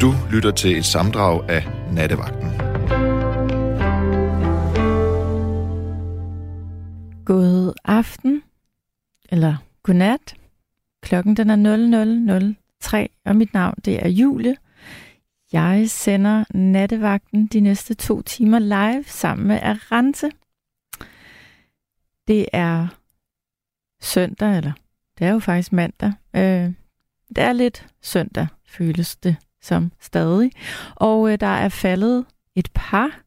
Du lytter til et samdrag af Nattevagten. God aften, eller godnat. Klokken den er 00.03, og mit navn det er Julie. Jeg sender nattevagten de næste to timer live sammen med Arante. Det er søndag, eller det er jo faktisk mandag. Øh, det er lidt søndag, føles det som stadig. Og øh, der er faldet et par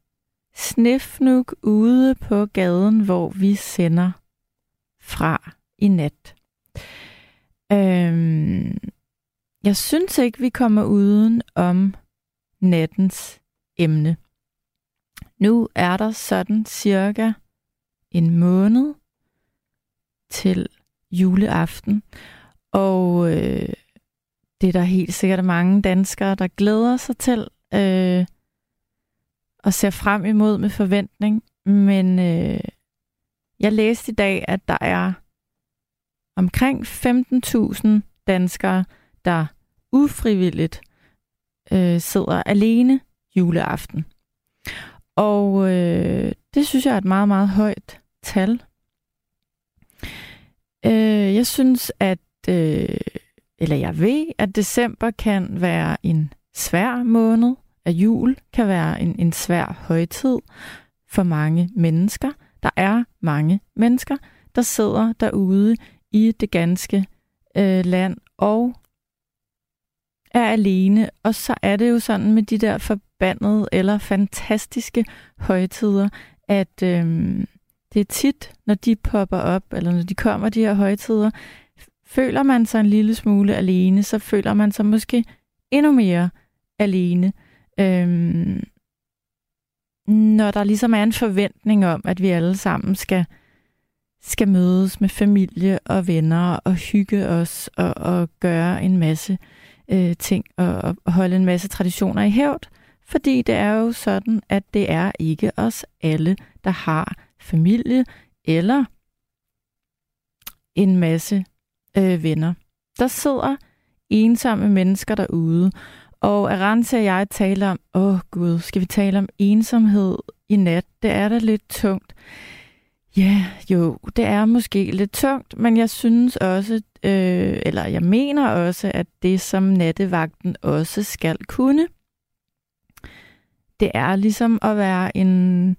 snefnug ude på gaden, hvor vi sender fra i nat. Øhm, jeg synes ikke, vi kommer uden om nattens emne. Nu er der sådan cirka en måned til juleaften, og øh, det er der helt sikkert mange danskere, der glæder sig til øh, og ser frem imod med forventning. Men øh, jeg læste i dag, at der er omkring 15.000 danskere, der ufrivilligt øh, sidder alene juleaften. Og øh, det synes jeg er et meget, meget højt tal. Øh, jeg synes, at, øh, eller jeg ved, at december kan være en svær måned, at jul kan være en, en svær højtid for mange mennesker. Der er mange mennesker, der sidder derude i det ganske øh, land og er alene. Og så er det jo sådan med de der forbandede eller fantastiske højtider, at øh, det er tit, når de popper op, eller når de kommer, de her højtider, føler man sig en lille smule alene, så føler man sig måske endnu mere alene. Øhm, når der ligesom er en forventning om, at vi alle sammen skal, skal mødes med familie og venner og hygge os og, og gøre en masse øh, ting og, og holde en masse traditioner i hævd. Fordi det er jo sådan, at det er ikke os alle, der har familie eller en masse øh, venner. Der sidder ensomme mennesker derude, og Arance og jeg taler om, åh oh gud, skal vi tale om ensomhed i nat? Det er da lidt tungt. Ja, jo, det er måske lidt tungt, men jeg synes også, øh, eller jeg mener også, at det som nattevagten også skal kunne, det er ligesom at være en,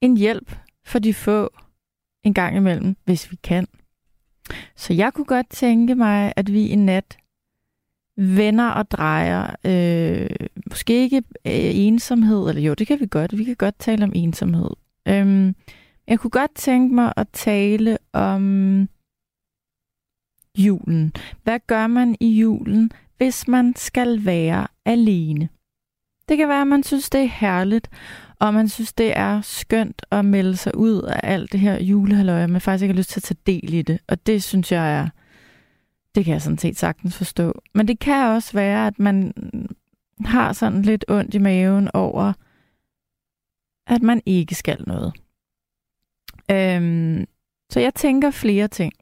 en hjælp for de få en gang imellem, hvis vi kan. Så jeg kunne godt tænke mig, at vi i nat vender og drejer, øh, måske ikke øh, ensomhed, eller jo, det kan vi godt, vi kan godt tale om ensomhed. Øhm, jeg kunne godt tænke mig at tale om julen. Hvad gør man i julen, hvis man skal være alene? Det kan være, at man synes, det er herligt, og man synes, det er skønt at melde sig ud af alt det her julehaløje, men faktisk ikke har lyst til at tage del i det. Og det synes jeg er det kan jeg sådan set sagtens forstå. Men det kan også være, at man har sådan lidt ondt i maven over, at man ikke skal noget. Øhm, så jeg tænker flere ting.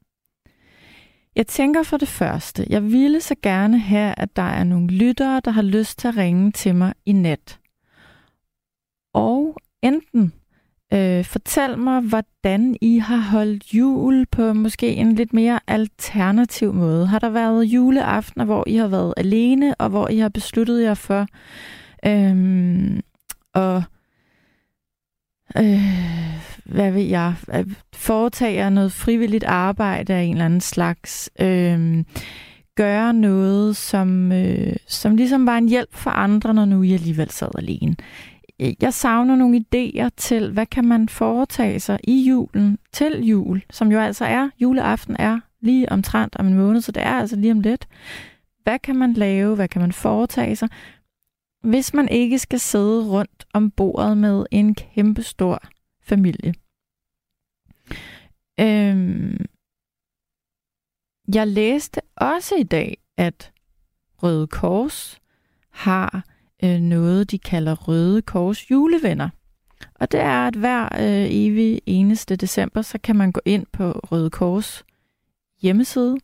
Jeg tænker for det første, jeg ville så gerne have, at der er nogle lyttere, der har lyst til at ringe til mig i nat. Og enten Øh, fortæl mig, hvordan I har holdt jul på måske en lidt mere alternativ måde. Har der været juleaftener, hvor I har været alene, og hvor I har besluttet jer for øh, at øh, hvad ved jeg, foretager foretage noget frivilligt arbejde af en eller anden slags, øh, gøre noget, som, øh, som ligesom var en hjælp for andre, når nu I alligevel sad alene jeg savner nogle idéer til, hvad kan man foretage sig i julen til jul, som jo altså er, juleaften er lige omtrent om en måned, så det er altså lige om lidt. Hvad kan man lave, hvad kan man foretage sig, hvis man ikke skal sidde rundt om bordet med en kæmpe stor familie? Øhm, jeg læste også i dag, at Røde Kors har øh, noget, de kalder Røde Kors julevenner. Og det er, at hver øh, evig eneste december, så kan man gå ind på Røde Kors hjemmeside,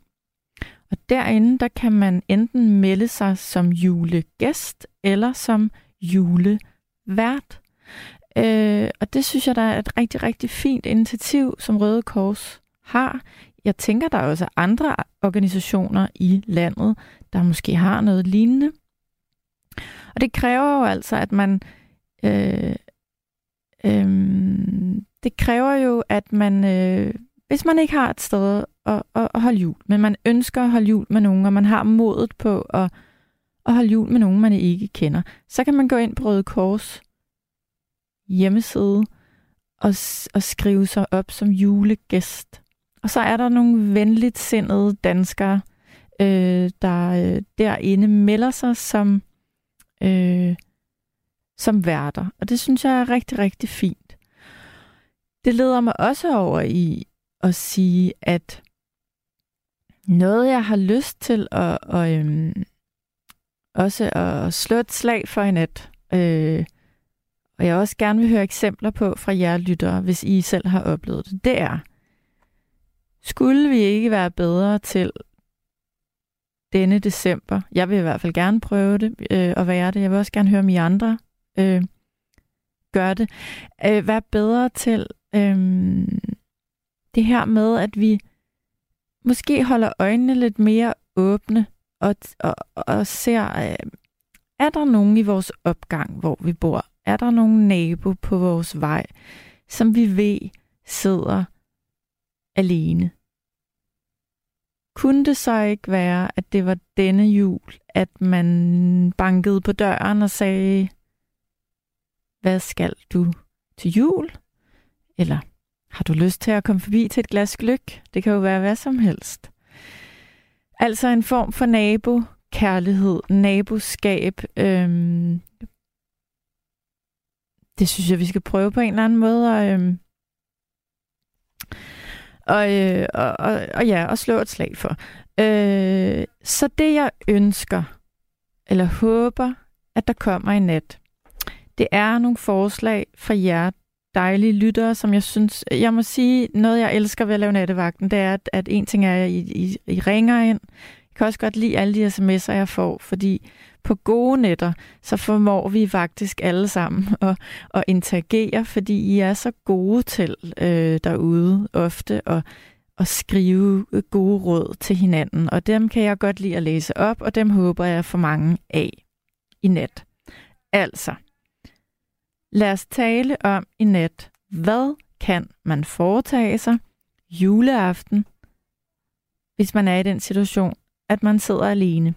og derinde, der kan man enten melde sig som julegæst eller som julevært. Øh, og det synes jeg, der er et rigtig, rigtig fint initiativ, som Røde Kors har. Jeg tænker, der er også andre organisationer i landet, der måske har noget lignende. Og det kræver jo altså, at man... Øh, øh, det kræver jo, at man... Øh, hvis man ikke har et sted at, at, at holde jul, men man ønsker at holde jul med nogen, og man har modet på at, at holde jul med nogen, man ikke kender, så kan man gå ind på Røde Kors hjemmeside og, og skrive sig op som julegæst. Og så er der nogle venligt sindede danskere, øh, der øh, derinde melder sig som, øh, som værter. Og det synes jeg er rigtig, rigtig fint. Det leder mig også over i at sige, at noget, jeg har lyst til at, og, øhm, også at slå et slag for i nat, øh, og jeg også gerne vil høre eksempler på fra jer lyttere, hvis I selv har oplevet det, det er, skulle vi ikke være bedre til denne december, jeg vil i hvert fald gerne prøve det øh, og være det, jeg vil også gerne høre, om I andre øh, gør det, øh, vær bedre til øh, det her med, at vi måske holder øjnene lidt mere åbne og, og, og ser, øh, er der nogen i vores opgang, hvor vi bor? Er der nogen nabo på vores vej, som vi ved sidder alene? Kunne det så ikke være, at det var denne jul, at man bankede på døren og sagde, hvad skal du til jul? Eller har du lyst til at komme forbi til et glas gløk? Det kan jo være hvad som helst. Altså en form for nabo, kærlighed, naboskab. Øhm, det synes jeg, vi skal prøve på en eller anden måde. at, øhm, og, øh, og, og, og ja, og slå et slag for. Øh, så det, jeg ønsker, eller håber, at der kommer i nat, det er nogle forslag fra jer, dejlige lyttere, som jeg synes, jeg må sige, noget jeg elsker ved at lave nattevagten, det er, at, at en ting er, at I, I, I ringer ind. Jeg kan også godt lide alle de sms'er, jeg får, fordi på gode netter, så formår vi faktisk alle sammen at, at interagere, fordi I er så gode til øh, derude ofte at, at skrive gode råd til hinanden. Og dem kan jeg godt lide at læse op, og dem håber jeg for mange af i nat. Altså, Lad os tale om i nat, hvad kan man foretage sig juleaften, hvis man er i den situation, at man sidder alene.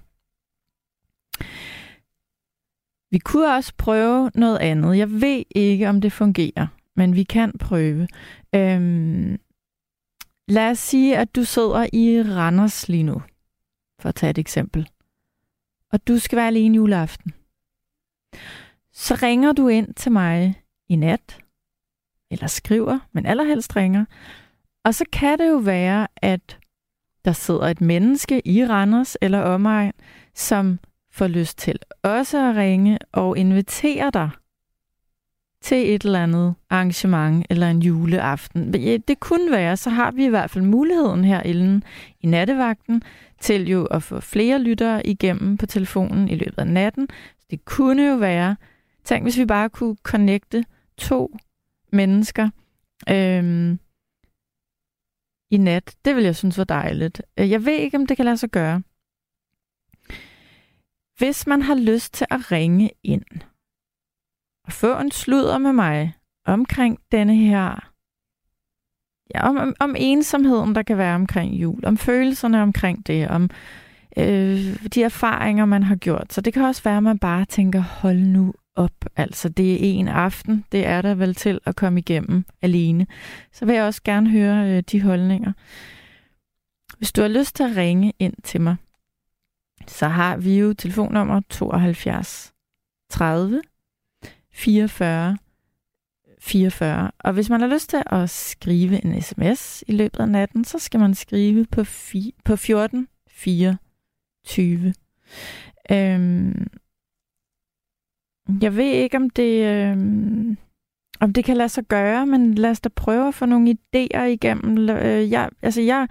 Vi kunne også prøve noget andet. Jeg ved ikke, om det fungerer, men vi kan prøve. Øhm, lad os sige, at du sidder i Randers lige nu, for at tage et eksempel. Og du skal være alene juleaften så ringer du ind til mig i nat, eller skriver, men allerhelst ringer, og så kan det jo være, at der sidder et menneske i Randers eller omegn, som får lyst til også at ringe og invitere dig til et eller andet arrangement eller en juleaften. Det kunne være, så har vi i hvert fald muligheden herinde i nattevagten til jo at få flere lyttere igennem på telefonen i løbet af natten. Det kunne jo være, Tænk, hvis vi bare kunne connecte to mennesker øhm, i nat. Det vil jeg synes var dejligt. Jeg ved ikke, om det kan lade sig gøre. Hvis man har lyst til at ringe ind og få en sludder med mig omkring denne her, ja, om, om, om ensomheden, der kan være omkring jul, om følelserne omkring det, om øh, de erfaringer, man har gjort. Så det kan også være, at man bare tænker, hold nu op. Altså, det er en aften. Det er der vel til at komme igennem alene. Så vil jeg også gerne høre øh, de holdninger. Hvis du har lyst til at ringe ind til mig, så har vi jo telefonnummer 72 30 44 44. Og hvis man har lyst til at skrive en sms i løbet af natten, så skal man skrive på, fi, på 14 24. Øhm, jeg ved ikke, om det, øhm, om det kan lade sig gøre, men lad os da prøve at få nogle idéer igennem. Øh, jeg, altså jeg,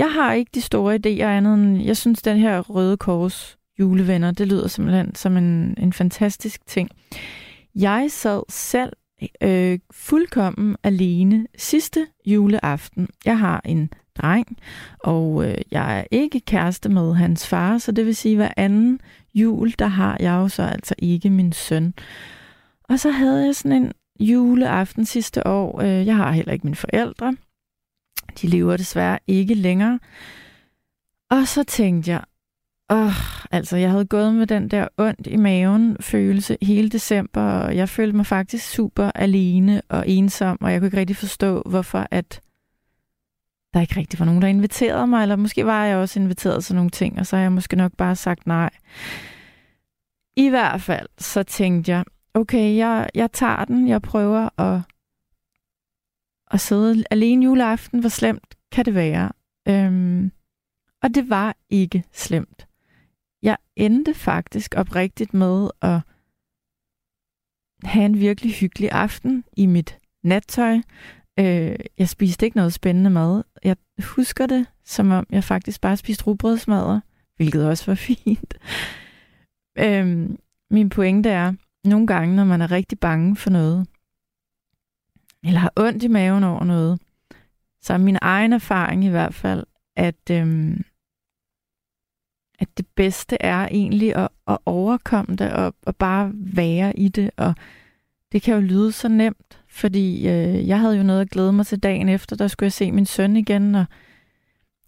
jeg har ikke de store idéer andet end, jeg synes, den her Røde Kors julevenner, det lyder simpelthen som en, en fantastisk ting. Jeg sad selv øh, fuldkommen alene sidste juleaften. Jeg har en dreng, og øh, jeg er ikke kæreste med hans far, så det vil sige, hver anden jul, der har jeg jo så altså ikke min søn. Og så havde jeg sådan en juleaften sidste år. Øh, jeg har heller ikke mine forældre. De lever desværre ikke længere. Og så tænkte jeg, åh, altså jeg havde gået med den der ondt i maven følelse hele december, og jeg følte mig faktisk super alene og ensom, og jeg kunne ikke rigtig forstå, hvorfor at der ikke rigtig var nogen, der inviterede mig, eller måske var jeg også inviteret til nogle ting, og så har jeg måske nok bare sagt nej. I hvert fald, så tænkte jeg, okay, jeg, jeg tager den, jeg prøver at, at sidde alene juleaften, hvor slemt kan det være? Øhm, og det var ikke slemt. Jeg endte faktisk oprigtigt med at have en virkelig hyggelig aften i mit nattøj. Øh, jeg spiste ikke noget spændende mad. Jeg husker det, som om jeg faktisk bare spiste rugbrødsmadder, hvilket også var fint. øhm, min pointe er, nogle gange, når man er rigtig bange for noget, eller har ondt i maven over noget, så er min egen erfaring i hvert fald, at, øhm, at det bedste er egentlig at, at overkomme det og, og bare være i det. Og det kan jo lyde så nemt, fordi øh, jeg havde jo noget at glæde mig til dagen efter, der skulle jeg se min søn igen, og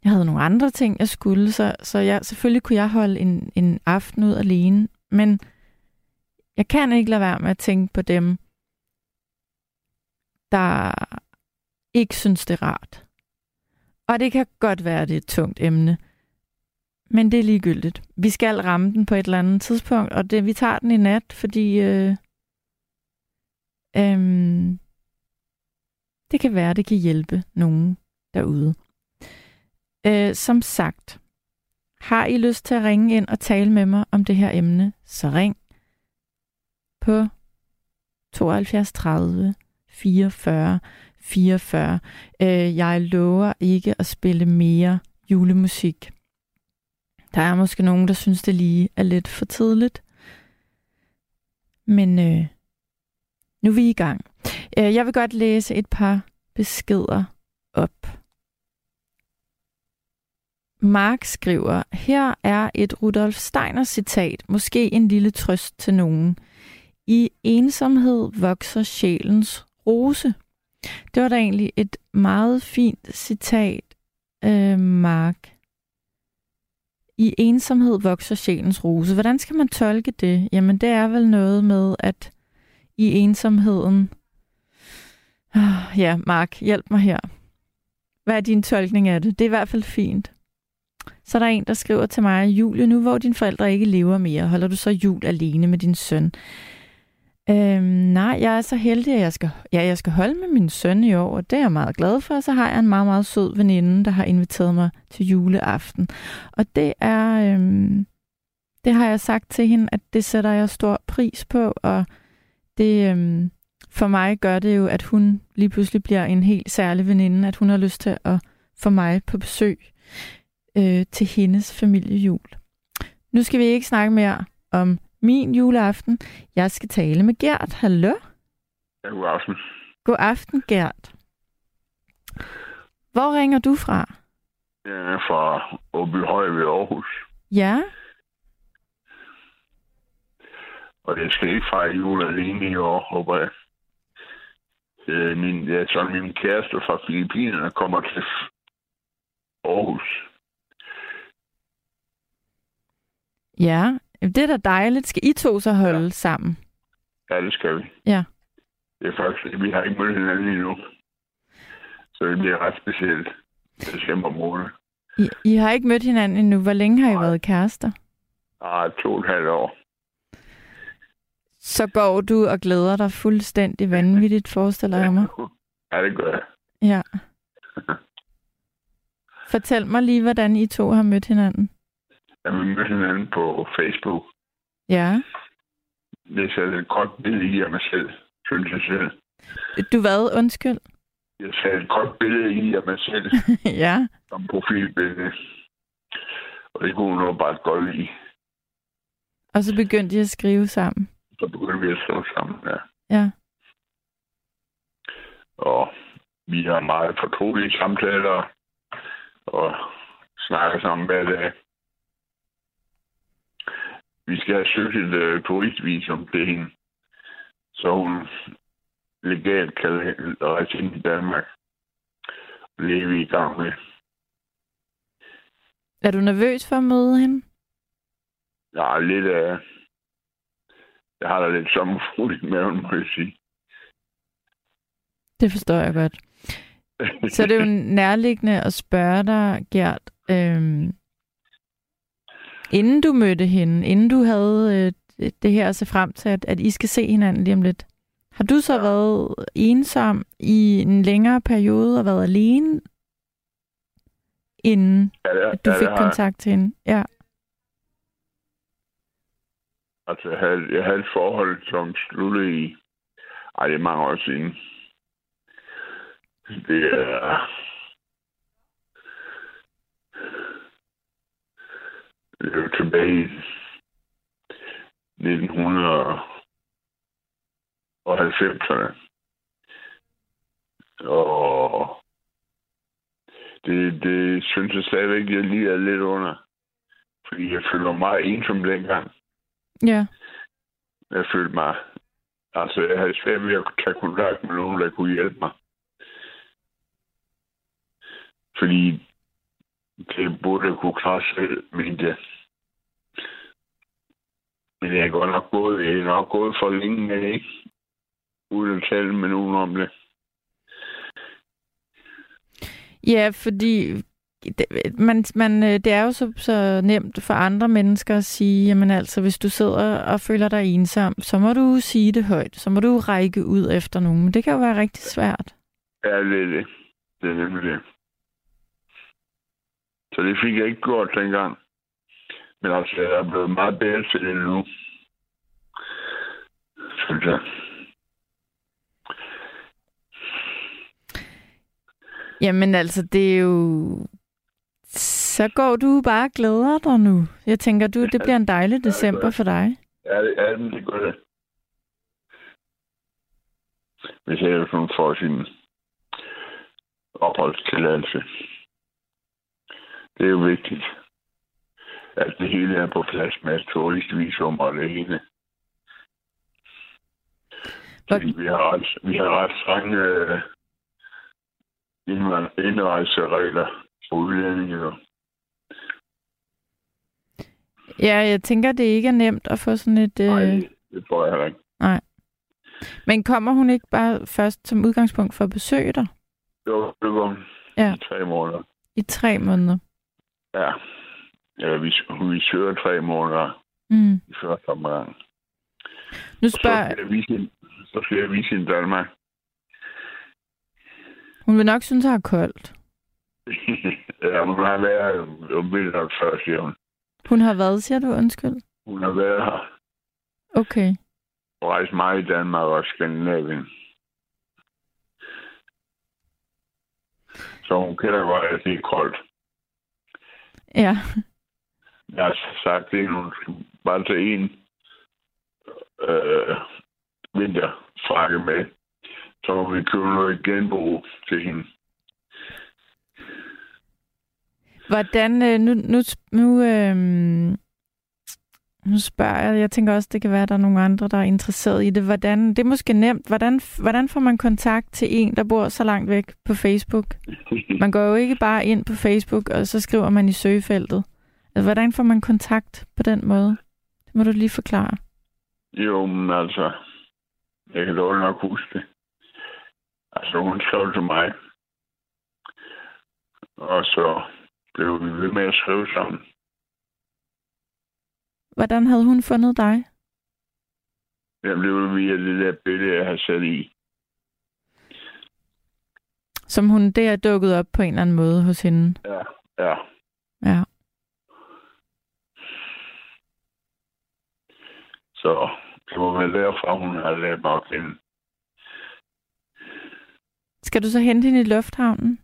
jeg havde nogle andre ting, jeg skulle, så, så jeg, selvfølgelig kunne jeg holde en, en aften ud alene, men jeg kan ikke lade være med at tænke på dem, der ikke synes, det er rart. Og det kan godt være, at det er et tungt emne. Men det er ligegyldigt. Vi skal ramme den på et eller andet tidspunkt, og det, vi tager den i nat, fordi øh, øh, det kan være, det kan hjælpe nogen derude. Øh, som sagt, har I lyst til at ringe ind og tale med mig om det her emne, så ring på 72 30 44 44. Øh, jeg lover ikke at spille mere julemusik. Der er måske nogen, der synes, det lige er lidt for tidligt. Men øh, nu er vi i gang. Øh, jeg vil godt læse et par beskeder op. Mark skriver, her er et Rudolf Steiner citat, måske en lille trøst til nogen. I ensomhed vokser sjælens rose. Det var da egentlig et meget fint citat, øh, Mark. I ensomhed vokser sjælens rose. Hvordan skal man tolke det? Jamen, det er vel noget med, at i ensomheden... Ah, ja, Mark, hjælp mig her. Hvad er din tolkning af det? Det er i hvert fald fint. Så er der en, der skriver til mig, Julie, nu hvor dine forældre ikke lever mere, holder du så jul alene med din søn? Øhm, nej, jeg er så heldig, at jeg skal, ja, jeg skal holde med min søn i år, og det er jeg meget glad for. Så har jeg en meget, meget sød veninde, der har inviteret mig til juleaften. Og det er, øhm, det har jeg sagt til hende, at det sætter jeg stor pris på, og det øhm, for mig gør det jo, at hun lige pludselig bliver en helt særlig veninde, at hun har lyst til at få mig på besøg øh, til hendes familiejul. Nu skal vi ikke snakke mere om min juleaften. Jeg skal tale med Gert. Hallo? Ja, god aften. God aften, Gert. Hvor ringer du fra? Jeg er fra Åbyhøj ved Aarhus. Ja? Og jeg skal ikke fra jul alene i år, håber jeg. Øh, min, ja, så min kæreste fra Filippinerne kommer til Aarhus. Ja, det er da dejligt. Skal I to så holde ja. sammen? Ja, det skal vi. Ja. Det er faktisk, vi har ikke mødt hinanden endnu. Så det bliver ret specielt. December måned. I, I har ikke mødt hinanden endnu. Hvor længe har I Nej. været kærester? Ah, to og et halvt år. Så går du og glæder dig fuldstændig vanvittigt, forestiller jeg mig. Ja, det gør jeg. Ja. Fortæl mig lige, hvordan I to har mødt hinanden. Ja, vi mødte hinanden på Facebook. Ja. Det satte et godt billede i af mig selv, synes jeg selv. Du hvad? Undskyld. Jeg satte et godt billede i af mig selv. ja. som profilbillede. Og det kunne hun bare godt lide. Og så begyndte de at skrive sammen. Så begyndte vi at skrive sammen, ja. Ja. Og vi har meget fortrolige samtaler og snakker sammen hver dag. Vi skal have søgt et uh, turistvisum til hende, så hun legalt kan rejse ind i Danmark. Er vi i gang med. Er du nervøs for at møde hende? Er lidt af... Jeg har da lidt sommerfugl i maven, må jeg sige. Det forstår jeg godt. Så det er jo nærliggende at spørge dig, Gert, øhm, inden du mødte hende, inden du havde øh, det her at se frem til, at, at I skal se hinanden lige om lidt, har du så ja. været ensom i en længere periode og været alene, inden Ja, det, at du ja, fik kontakt til hende? Ja. Altså, jeg havde, jeg havde et forhold, som sluttede i... Ej, det er mange år siden. Det er... Jo tilbage i 1990'erne. Og det, det synes jeg stadigvæk, jeg lige er lidt under. Fordi jeg føler mig meget ensom dengang. Ja. Jeg følte mig... Altså, jeg havde svært ved at tage kontakt med nogen, der kunne hjælpe mig. Fordi det burde kunne klare selv, men det... Men jeg er godt nok gået, jeg er nok gået for længe, men ikke uden at tale med nogen om det. Ja, fordi det, man, man, øh, det er jo så, så nemt for andre mennesker at sige, jamen altså, hvis du sidder og føler dig ensom, så må du sige det højt. Så må du række ud efter nogen. Men det kan jo være rigtig svært. Ja, det er det. Det er nemlig det. Så det fik jeg ikke gjort dengang. Men altså, jeg er blevet meget bedre til det nu. Synes jeg. Jamen altså, det er jo... Så går du bare og glæder dig nu. Jeg tænker, du, det bliver en dejlig december for dig. Ja, det er det, det gør det. Hvis jeg hun får sin opholdstilladelse. Det er jo vigtigt, at det hele er på plads med turistvisum og det hele. Fordi vi har ret, vi har ret strenge øh, indrejseregler for udlændinge. Ja, jeg tænker, det ikke er nemt at få sådan et... Nej, Øh... det tror jeg heller ikke. Men kommer hun ikke bare først som udgangspunkt for at besøge dig Jo, det går Ja. i tre måneder. i tre måneder? Ja. Ja, vi, vi søger tre måneder Mm. i første omgang. Nu Og Så spørger... skal vise, så skal jeg vise hende Danmark. Hun vil nok synes, at er koldt. ja, hun har været om vinteren før, siger hun. Hun har været, siger du? Undskyld. Hun har været her Okay. og rejst meget i Danmark og Skandinavien. Så hun kender godt, at det er koldt. Ja. Jeg har sagt hende, hun bare tage en øh, vinterfrakke med. Så må vi købe noget genbrug til hende. Hvordan... Øh, nu, nu, nu, øh, nu spørger jeg. Jeg tænker også, det kan være, at der er nogle andre, der er interesseret i det. Hvordan, det er måske nemt. Hvordan, hvordan får man kontakt til en, der bor så langt væk på Facebook? Man går jo ikke bare ind på Facebook, og så skriver man i søgefeltet. Altså, hvordan får man kontakt på den måde? Det må du lige forklare. Jo, men altså, jeg kan dårligt nok huske det. Altså, hun skrev til mig. Og så blev vi ved med at skrive sammen. Hvordan havde hun fundet dig? Jeg blev via det der billede, jeg har sat i. Som hun der er dukket op på en eller anden måde hos hende. Ja, ja. Ja. Så det må være derfra, hun har lært mig at kende. Skal du så hente hende i lufthavnen?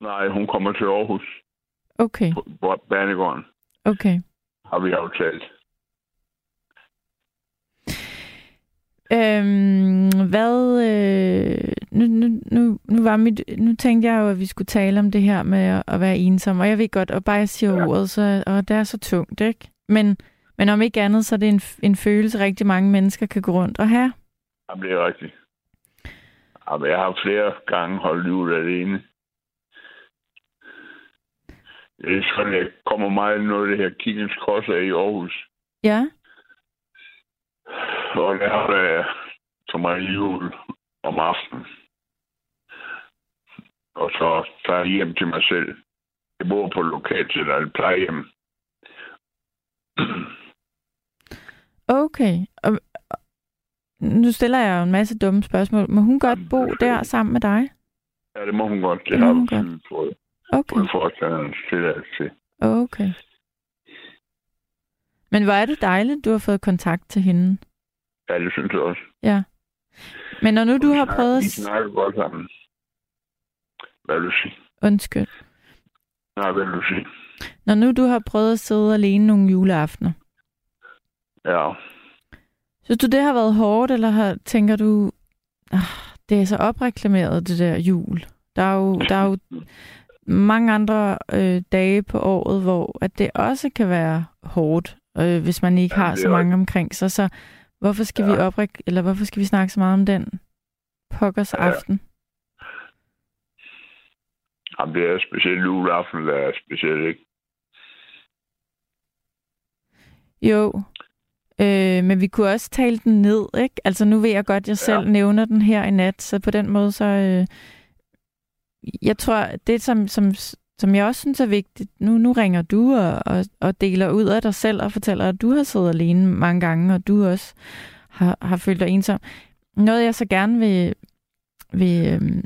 Nej, hun kommer til Aarhus Okay, på Banegården, okay. Har vi aftalt. Øhm, hvad... Øh, nu, nu, nu, nu, var mit, nu tænkte jeg jo, at vi skulle tale om det her med at, at være ensom, og jeg ved godt, og bare jeg siger ja. Ordet, så, og det er så tungt, ikke? Men, men om ikke andet, så er det en, en følelse, rigtig mange mennesker kan gå rundt og have. Jamen, det er rigtigt. Jamen, jeg har flere gange holdt jul alene. Det er sådan, jeg kommer meget noget af det her Kirkens Kors af i Aarhus. Ja, Og der har jeg så meget jul om aftenen. Og så tager jeg hjem til mig selv. Jeg bor på lokalt til et plejehjem. okay. Og, nu stiller jeg jo en masse dumme spørgsmål. Må hun godt bo der sammen med dig? Ja, det må hun godt. Det må har hun hun godt. Okay, fået foretaget tilladelse til. okay. Men hvor er det dejligt, du har fået kontakt til hende. Ja, det synes jeg også. Ja. Men når nu du har prøvet at... Vi snakker godt sammen. Hvad vil du sige? Undskyld. Nej, hvad vil du sige? Når nu du har prøvet at sidde alene nogle juleaftener, Ja. synes du, det har været hårdt, eller har, tænker du, ah, det er så opreklameret, det der jul? Der er jo, der er jo mange andre øh, dage på året, hvor at det også kan være hårdt, øh, hvis man ikke Ja, har så mange omkring sig. Så hvorfor skal Ja. vi opræk eller hvorfor skal vi snakke så meget om den pokkers Ja. aften? Jamen, det er specielt juleaften, der er specielt, ikke? Jo, øh, men vi kunne også tale den ned, ikke? Altså nu ved jeg godt, at jeg selv Ja. nævner den her i nat, så på den måde så... Øh, jeg tror, det som, som, som jeg også synes er vigtigt, nu, nu ringer du og, og, og deler ud af dig selv og fortæller, at du har siddet alene mange gange, og du også har, har følt dig ensom. Noget jeg så gerne vil, vil øh,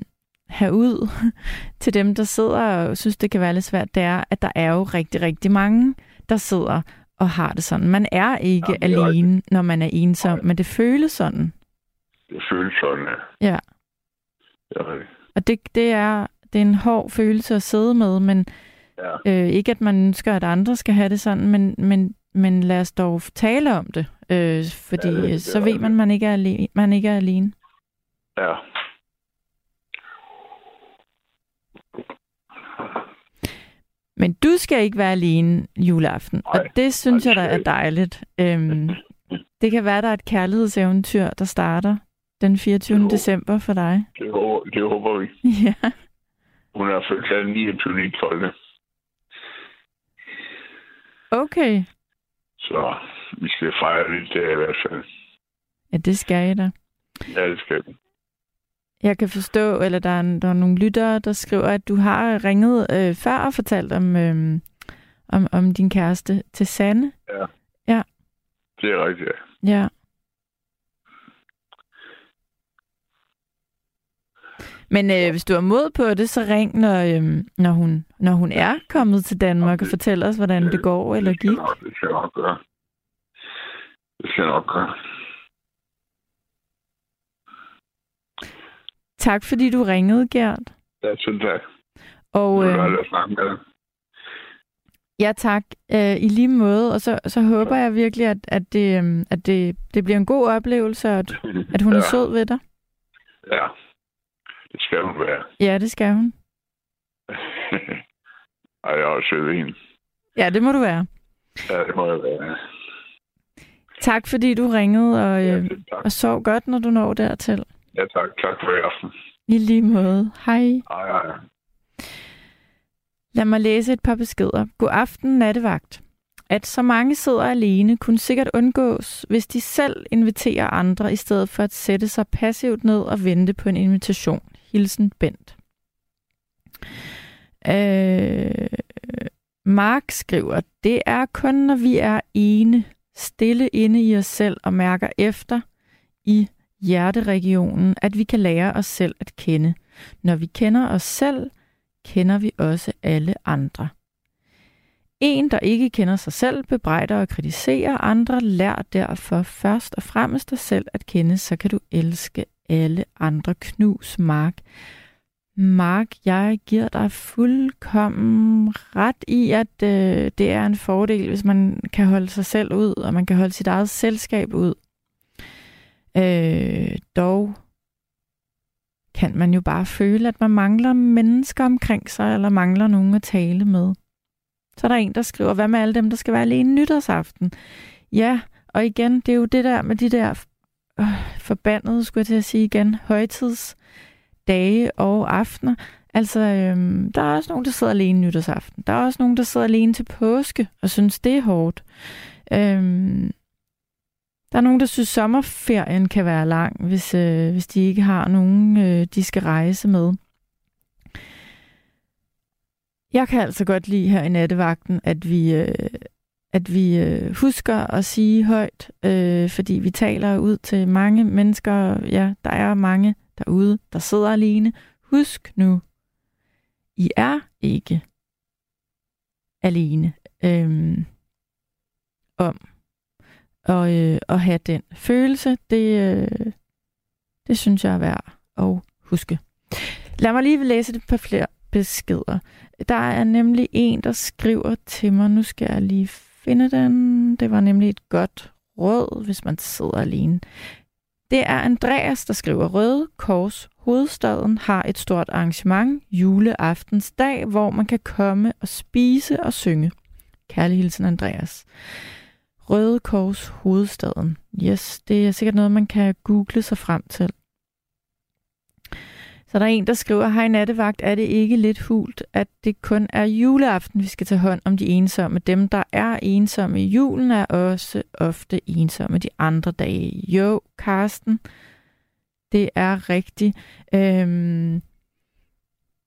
have ud til dem, der sidder og synes, det kan være lidt svært, det er, at der er jo rigtig, rigtig mange, der sidder og har det sådan. Man er ikke Jamen, er alene, når man er ensom, Nej. men det føles sådan. Det føles sådan, ja. Ja. Det er rigtigt. Og det, det, er, det er en hård følelse at sidde med, men Ja. øh, ikke at man ønsker, at andre skal have det sådan, men, men, men lad os dog tale om det, øh, fordi Ja, det- ja, det så ved man, man ikke er alene. Man ikke er alene. Ja. Men du skal ikke være alene juleaften, Nej, og det synes nej, jeg da er dejligt. Øhm, det kan være, der er et kærlighedseventyr, der starter den 24. Jo. december for dig. Det håber, det håber vi. Ja. Hun er født den 29. i 12. Okay. Så vi skal fejre lidt der i hvert fald. Ja, det skal jeg da. Ja, det skal vi. Jeg kan forstå, eller der er, der er nogle lyttere, der skriver, at du har ringet øh, før og fortalt om, øh, om, om din kæreste til Sanne. Det er rigtigt, ja. Ja. Men øh, hvis du har mod på det, så ring, når, øh, når, hun, når hun er kommet til Danmark og fortæller os, hvordan det går eller gik. Det skal jeg nok gøre. Det skal jeg nok gøre. Tak fordi du ringede, Gert. Ja, tusind tak. Og øh, ja tak, øh, i lige måde. Og så, så håber jeg virkelig, at, at, det, øh, at det, det bliver en god oplevelse, og at, at hun ja. er sød ved dig. Ja, det skal hun være. Ja, det skal hun. Ej, jeg er også hende. Ja, det må du være. Ja, det må jeg være. Tak fordi du ringede, og, Ja, øh, tak. og sov godt, når du når dertil. Ja, tak. Tak for i aften. I lige måde. Hej. Ej, ej. Lad mig læse et par beskeder. God aften, nattevagt. At så mange sidder alene, kunne sikkert undgås, hvis de selv inviterer andre, i stedet for at sætte sig passivt ned og vente på en invitation. Hilsen Bent. Øh, Mark skriver, det er kun, når vi er ene, stille inde i os selv og mærker efter i hjerteregionen, at vi kan lære os selv at kende. Når vi kender os selv, kender vi også alle andre. En, der ikke kender sig selv, bebrejder og kritiserer andre, lær derfor først og fremmest dig selv at kende, så kan du elske alle andre. Knus Mark. Mark, jeg giver dig fuldkommen ret i, at øh, det er en fordel, hvis man kan holde sig selv ud, og man kan holde sit eget selskab ud. Øh, dog kan man jo bare føle, at man mangler mennesker omkring sig, eller mangler nogen at tale med. Så er der en, der skriver, hvad med alle dem, der skal være alene nytårsaften? Ja, og igen, det er jo det der med de der øh, forbandede, skulle jeg til at sige igen, højtidsdage og aftener. Altså, øhm, der er også nogen, der sidder alene nytårsaften. Der er også nogen, der sidder alene til påske og synes, det er hårdt. Øhm, der er nogen, der synes, sommerferien kan være lang, hvis, øh, hvis de ikke har nogen, øh, de skal rejse med. Jeg kan altså godt lide her i nattevagten, at vi, øh, at vi øh, husker at sige højt, øh, fordi vi taler ud til mange mennesker. Ja, der er mange derude, der sidder alene. Husk nu, I er ikke alene øh, om og, øh, at have den følelse. Det, øh, det synes jeg er værd at huske. Lad mig lige læse et par flere beskeder. Der er nemlig en, der skriver til mig, nu skal jeg lige finde den. Det var nemlig et godt råd, hvis man sidder alene. Det er Andreas, der skriver, Røde Kors Hovedstaden har et stort arrangement juleaftensdag, hvor man kan komme og spise og synge. Kærlig hilsen, Andreas. Røde Kors Hovedstaden. Yes, det er sikkert noget, man kan google sig frem til. Så der er en, der skriver, hej nattevagt, er det ikke lidt hult, at det kun er juleaften, vi skal tage hånd om de ensomme. Dem, der er ensomme i julen, er også ofte ensomme de andre dage. Jo, Karsten, det er rigtigt. Øhm,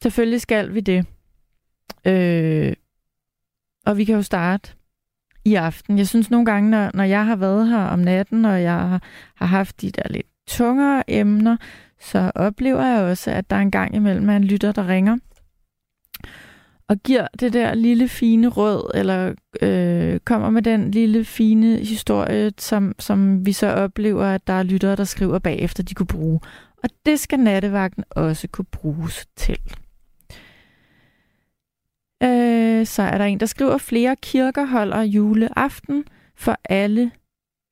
selvfølgelig skal vi det. Øh, og vi kan jo starte i aften. Jeg synes nogle gange, når, når jeg har været her om natten, og jeg har, haft de der lidt tungere emner, så oplever jeg også, at der er en gang imellem en lytter, der ringer og giver det der lille fine råd, eller øh, kommer med den lille fine historie, som, som vi så oplever, at der er lyttere, der skriver bagefter, de kunne bruge. Og det skal nattevagten også kunne bruges til. Øh, så er der en, der skriver, flere kirker holder juleaften for alle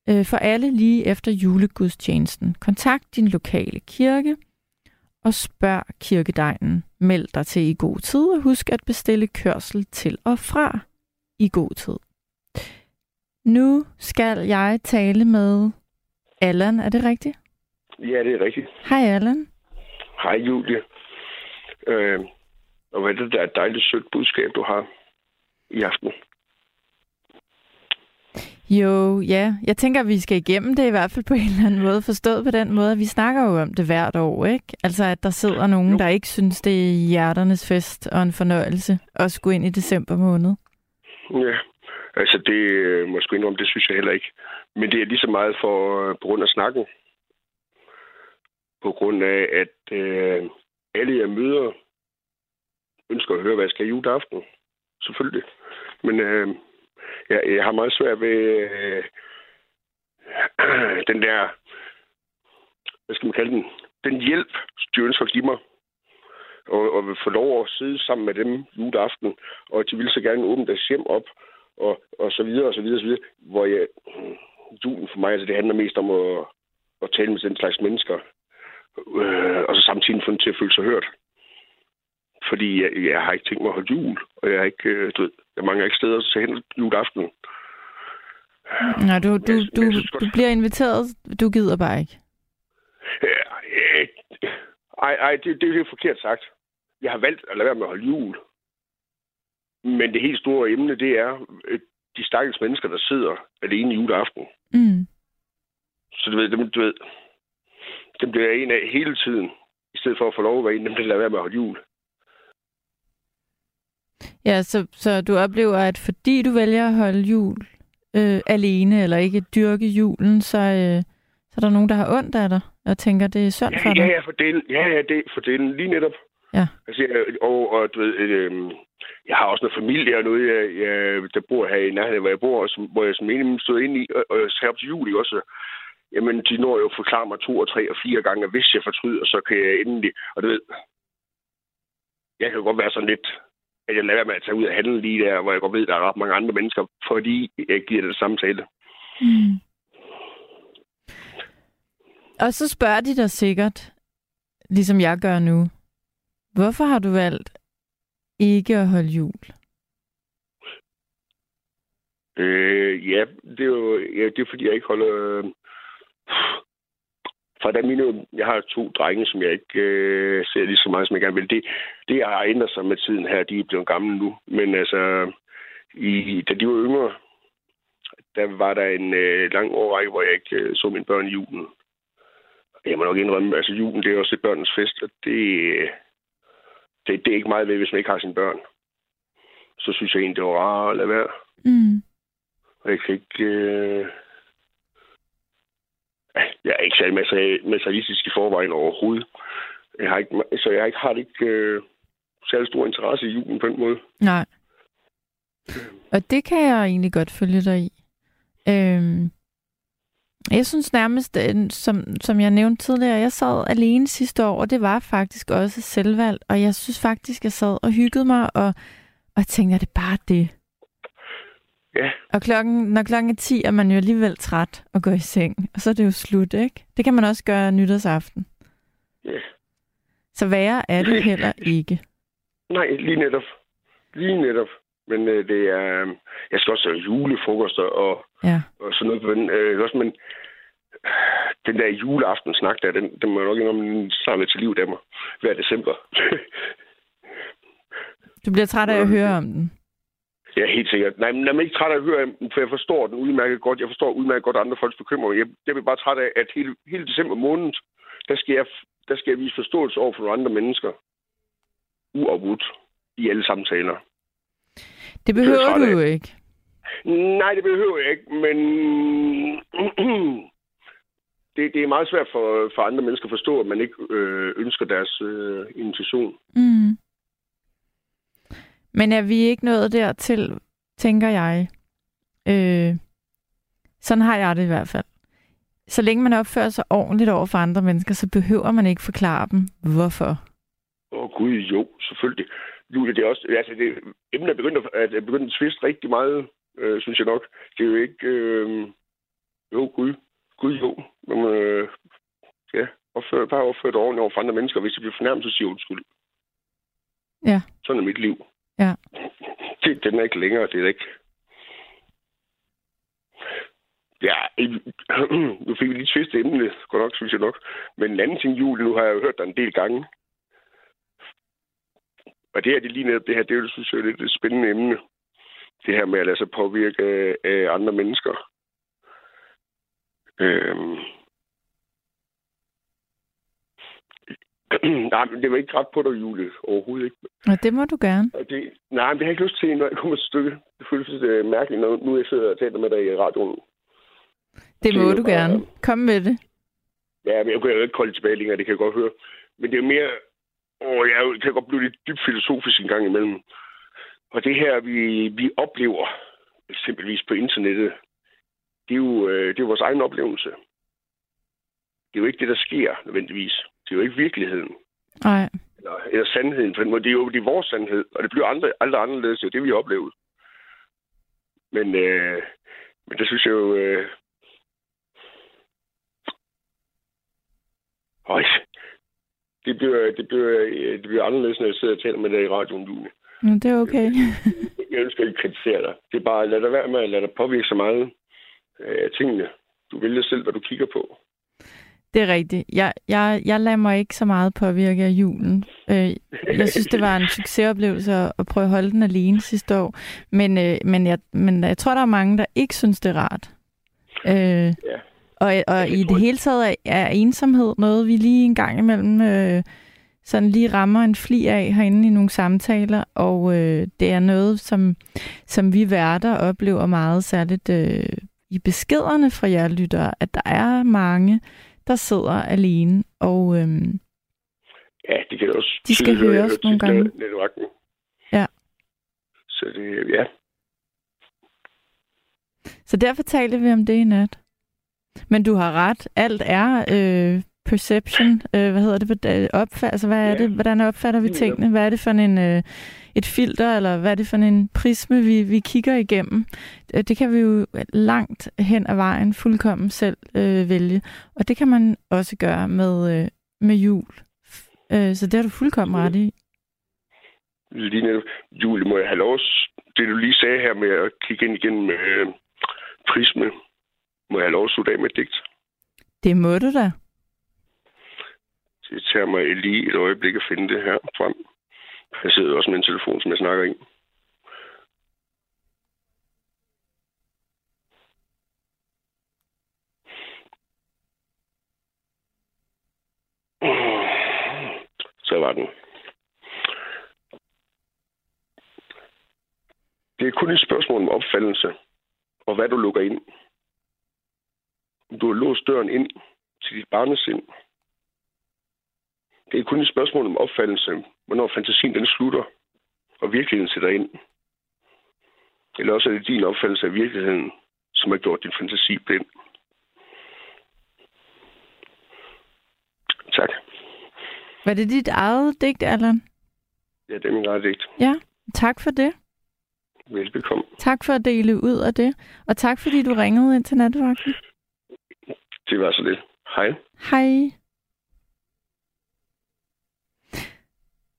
øh, for alle lige efter julegudstjenesten. Kontakt din lokale kirke og spørg kirkedegnen. Meld dig til i god tid og husk at bestille kørsel til og fra i god tid. Nu skal jeg tale med Allan. Er det rigtigt? Ja, det er rigtigt. Hej Allan. Hej Julie. Øh, og hvad er det der et dejligt sødt budskab, du har i aften? Jo, ja. Jeg tænker, at vi skal igennem det i hvert fald på en eller anden måde. Forstået på den måde, at vi snakker jo om det hvert år, ikke? Altså, at der sidder nogen, jo. der ikke synes, det er hjerternes fest og en fornøjelse at skulle ind i december måned. Ja, altså det øh, måske indrømme, det synes jeg heller ikke. Men det er lige så meget for, øh, på grund af snakken. På grund af, at øh, alle jeg møder ønsker at høre, hvad jeg skal i juleaften. Selvfølgelig. Men øh, jeg, jeg har meget svært ved øh, den der, hvad skal man kalde den, den hjælp, de ønsker at give mig. Og, og vil få lov at sidde sammen med dem juleaften, og de vil så gerne åbne deres hjem op, og, og så videre, og så videre, og så videre. Hvor jeg, julen for mig, altså det handler mest om at, at tale med den slags mennesker, øh, og så samtidig få dem til at føle sig hørt. Fordi jeg, jeg har ikke tænkt mig at holde jul, og jeg har ikke, øh, du ved, jeg mangler ikke steder til hen juleaften. Nej, du, du, du, du bliver inviteret, du gider bare ikke. Ej, ej, det, det er forkert sagt. Jeg har valgt at lade være med at holde jul. Men det helt store emne, det er øh, de stakkels mennesker, der sidder alene i juleaften. Mm. Så du ved, dem, du ved, dem bliver jeg en af hele tiden, i stedet for at få lov at være en, dem der lader være med at holde jul. Ja, så, så du oplever, at fordi du vælger at holde jul øh, alene, eller ikke dyrke julen, så, øh, så er der nogen, der har ondt af dig, og tænker, det er synd ja, for dig. Ja, ja, for det, ja, ja, det, for det lige netop. Ja. Altså, jeg, og, og du ved, øh, jeg har også noget familie og noget, jeg, jeg, der bor her i nærheden, hvor jeg bor, og som, hvor jeg som enig stod ind i, og, og op til jul også. Jamen, de når jo at forklare mig to og tre og fire gange, hvis jeg fortryder, så kan jeg endelig, og du ved, jeg kan godt være sådan lidt, at jeg lader være med at tage ud og handle lige der, hvor jeg godt ved, der er ret mange andre mennesker, fordi jeg giver det samtale. Mm. Og så spørger de dig sikkert, ligesom jeg gør nu, hvorfor har du valgt ikke at holde jul? Øh, ja, det er jo ja, det er, fordi, jeg ikke holder... Øh, fra da mine, jeg har to drenge, som jeg ikke øh, ser lige så meget, som jeg gerne vil. Det, det har ændret sig med tiden her. De er blevet gamle nu. Men altså, i, da de var yngre, der var der en øh, lang årrække, hvor jeg ikke øh, så mine børn i julen. Jeg må nok indrømme, altså julen, det er også et børnens fest, og det, det, det er ikke meget ved, hvis man ikke har sine børn. Så synes jeg egentlig, det var rart at lade være. Mm. Og jeg kan ikke... Øh... Jeg er ikke særlig materialistisk i forvejen overhovedet. Jeg har ikke, så jeg ikke, har ikke øh, særlig stor interesse i julen på den måde. Nej. Og det kan jeg egentlig godt følge dig i. Øhm, jeg synes nærmest, øh, som, som jeg nævnte tidligere, jeg sad alene sidste år, og det var faktisk også selvvalgt, og jeg synes faktisk, jeg sad og hyggede mig, og, og tænkte, at det bare det. Ja. Og klokken, når klokken er 10, er man jo alligevel træt og går i seng, og så er det jo slut, ikke? Det kan man også gøre nytårsaften. Ja. Så værre er det heller ikke. Nej, lige netop. Lige netop. Men øh, det er... Øh, jeg skal også have julefrokoster og, ja. og sådan noget. Men, øh, også, men øh, den der juleaftensnak der, den, den må jeg nok indrømme, den til liv af mig hver december. du bliver træt af at høre om den? Ja, helt sikkert. Nej, men jeg er ikke træt af at høre for jeg forstår den udmærket godt. Jeg forstår udmærket godt andre folks bekymringer. Jeg, jeg bliver bare træt af, at hele, hele december måned, der skal, jeg, der skal jeg vise forståelse over for andre mennesker. Uafbrudt i alle samtaler. Det behøver du jo ikke. Nej, det behøver jeg ikke, men det, det er meget svært for, for andre mennesker at forstå, at man ikke øh, ønsker deres øh, invitation. Mm. Men er vi ikke nået dertil, tænker jeg. Øh, sådan har jeg det i hvert fald. Så længe man opfører sig ordentligt over for andre mennesker, så behøver man ikke forklare dem, hvorfor. Åh oh, gud, jo, selvfølgelig. Julie, det er også, altså det, emnet er begyndt at, er begyndt at tviste rigtig meget, øh, synes jeg nok. Det er jo ikke, øh, jo, gud, gud jo. Men, øh, ja, opfør, bare opfør det ordentligt over for andre mennesker. Hvis de bliver fornærmet, så siger undskyld. Ja. Sådan er mit liv. Ja. Det, den er ikke længere, det er ikke. Ja, nu fik vi lige tvist emne, godt nok, synes jeg nok. Men en anden ting, Julie, nu har jeg jo hørt dig en del gange. Og det her, det lige netop det her, det er jo, synes jeg, lidt et spændende emne. Det her med at lade sig påvirke af andre mennesker. Øhm. nej, men det var ikke ret på dig, Julie. Overhovedet ikke. Og det må du gerne. det, nej, men det har jeg ikke lyst til, når jeg kommer et stykke. Det føles er mærkeligt, når nu jeg sidder og taler med dig i radioen. Det må du gerne. Kom med det. Ja, men jeg kan jo ikke kolde tilbage længere, det kan jeg godt høre. Men det er mere og jeg kan godt blive lidt dybt filosofisk en gang imellem. Og det her, vi, vi oplever, eksempelvis på internettet, det er, jo, øh, det er jo vores egen oplevelse. Det er jo ikke det, der sker nødvendigvis. Det er jo ikke virkeligheden. Nej. Eller, eller sandheden. For det er jo det er vores sandhed, og det bliver aldrig, aldrig anderledes. Det er det, vi har oplevet. Men, øh, men det synes jeg jo... Øh... Øj, det bliver, det, bliver, det bliver anderledes, når jeg sidder og taler med dig i radioen, Julie. Ja, det er okay. jeg ønsker ikke at kritisere dig. Det er bare, lad dig være med at lade dig påvirke så meget af tingene. Du vælger selv, hvad du kigger på. Det er rigtigt. Jeg, jeg, jeg lader mig ikke så meget påvirke af julen. Øh, jeg synes, det var en succesoplevelse at prøve at holde den alene sidste år. Men, øh, men, jeg, men jeg tror, der er mange, der ikke synes, det er rart. Øh, ja. Og, og i det hele taget er ensomhed noget, vi lige en gang imellem øh, sådan lige rammer en fli af herinde i nogle samtaler, og øh, det er noget, som, som vi værter oplever meget særligt øh, i beskederne fra jer lyttere, at der er mange, der sidder alene, og øh, ja, det kan også de skal høres nogle gange. Ja. Så det, ja. Så derfor taler vi om det i nat. Men du har ret. Alt er øh, perception, øh, hvad hedder det, opfald, altså hvad er ja. det, hvordan opfatter vi tingene, hvad er det for en, øh, et filter, eller hvad er det for en prisme, vi, vi kigger igennem. Øh, det kan vi jo langt hen ad vejen fuldkommen selv øh, vælge, og det kan man også gøre med, øh, med jul. Øh, så det har du fuldkommen ret i. Lige netop. Julie, må jeg have lov det du lige sagde her med at kigge ind igen med øh, prisme, må jeg have lov at slutte af med et digt? Det må du da. Det tager mig lige et øjeblik at finde det her frem. Jeg sidder også med en telefon, som jeg snakker i. Så var den. Det er kun et spørgsmål om opfattelse, og hvad du lukker ind. Om du har låst døren ind til dit barnesind. Det er kun et spørgsmål om opfattelse, hvornår fantasien den slutter, og virkeligheden sætter ind. Eller også er det din opfattelse af virkeligheden, som har gjort din fantasi blind. Tak. Var det dit eget digt, Allan? Ja, det er min eget digt. Ja, tak for det. Velbekomme. Tak for at dele ud af det, og tak fordi du ringede ind til nattevagten. Det var så lidt. Hej. Hej.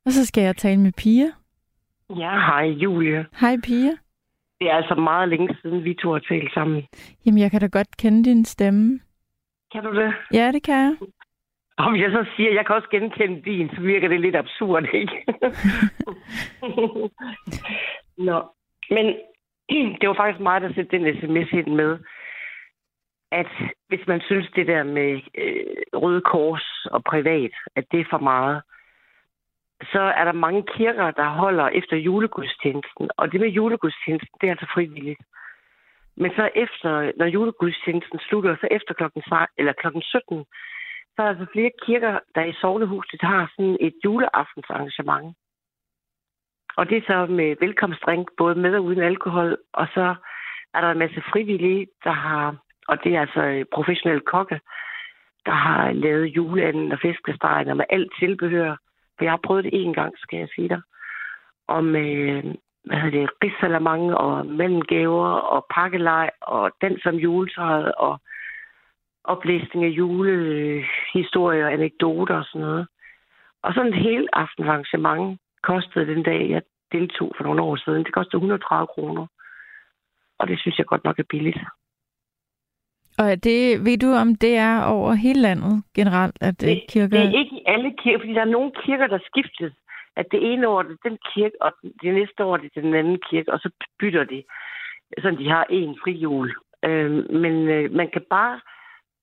Og så skal jeg tale med Pia. Ja, hej Julie. Hej Pia. Det er altså meget længe siden, vi to har talt sammen. Jamen, jeg kan da godt kende din stemme. Kan du det? Ja, det kan jeg. Om jeg så siger, at jeg kan også genkende din, så virker det lidt absurd, ikke? Nå, men det var faktisk mig, der sætte den sms ind med, at hvis man synes, det der med øh, Røde Kors og privat, at det er for meget, så er der mange kirker, der holder efter julegudstjenesten. Og det med julegudstjenesten, det er altså frivilligt. Men så efter, når julegudstjenesten slutter, så efter klokken, eller klokken 17, så er der altså flere kirker, der i sovnehuset har sådan et juleaftensarrangement. Og det er så med velkomstdrink, både med og uden alkohol. Og så er der en masse frivillige, der har, og det er altså professionelle kokke, der har lavet juleanden og fiskestegen med alt tilbehør. For jeg har prøvet det én gang, skal jeg sige dig. Om, øh, hvad hedder det, risalamang og mellemgaver og pakkelej og den som juletræet og oplæsning af julehistorier, anekdoter og sådan noget. Og sådan et helt aftenarrangement kostede den dag, jeg deltog for nogle år siden. Det kostede 130 kroner. Og det synes jeg godt nok er billigt. Og det, ved du, om det er over hele landet generelt, at det, kirker... Det er ikke i alle kirker, fordi der er nogle kirker, der skiftes. At det ene år det er den kirke, og det næste år det er den anden kirke, og så bytter de, så de har en fri jul. Øh, men øh, man kan bare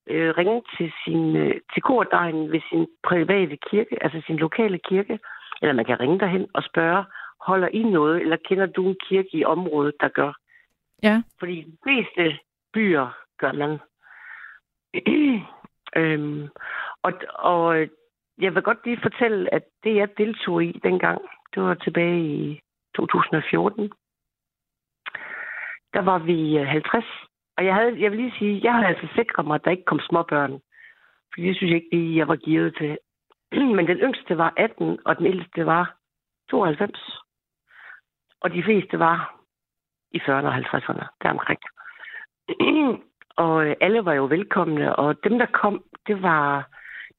øh, ringe til sin øh, til kordejen ved sin private kirke, altså sin lokale kirke, eller man kan ringe derhen og spørge, holder I noget, eller kender du en kirke i området, der gør? Ja. Fordi de fleste byer gør man. øhm, og, og øh, jeg vil godt lige fortælle, at det, jeg deltog i dengang, det var tilbage i 2014. Der var vi øh, 50. Og jeg, havde, jeg vil lige sige, jeg havde altså sikret mig, at der ikke kom småbørn. For det synes jeg ikke, jeg var givet til. Men den yngste var 18, og den ældste var 92. Og de fleste var i 40'erne og 50'erne, deromkring. og øh, alle var jo velkomne, og dem, der kom, det var...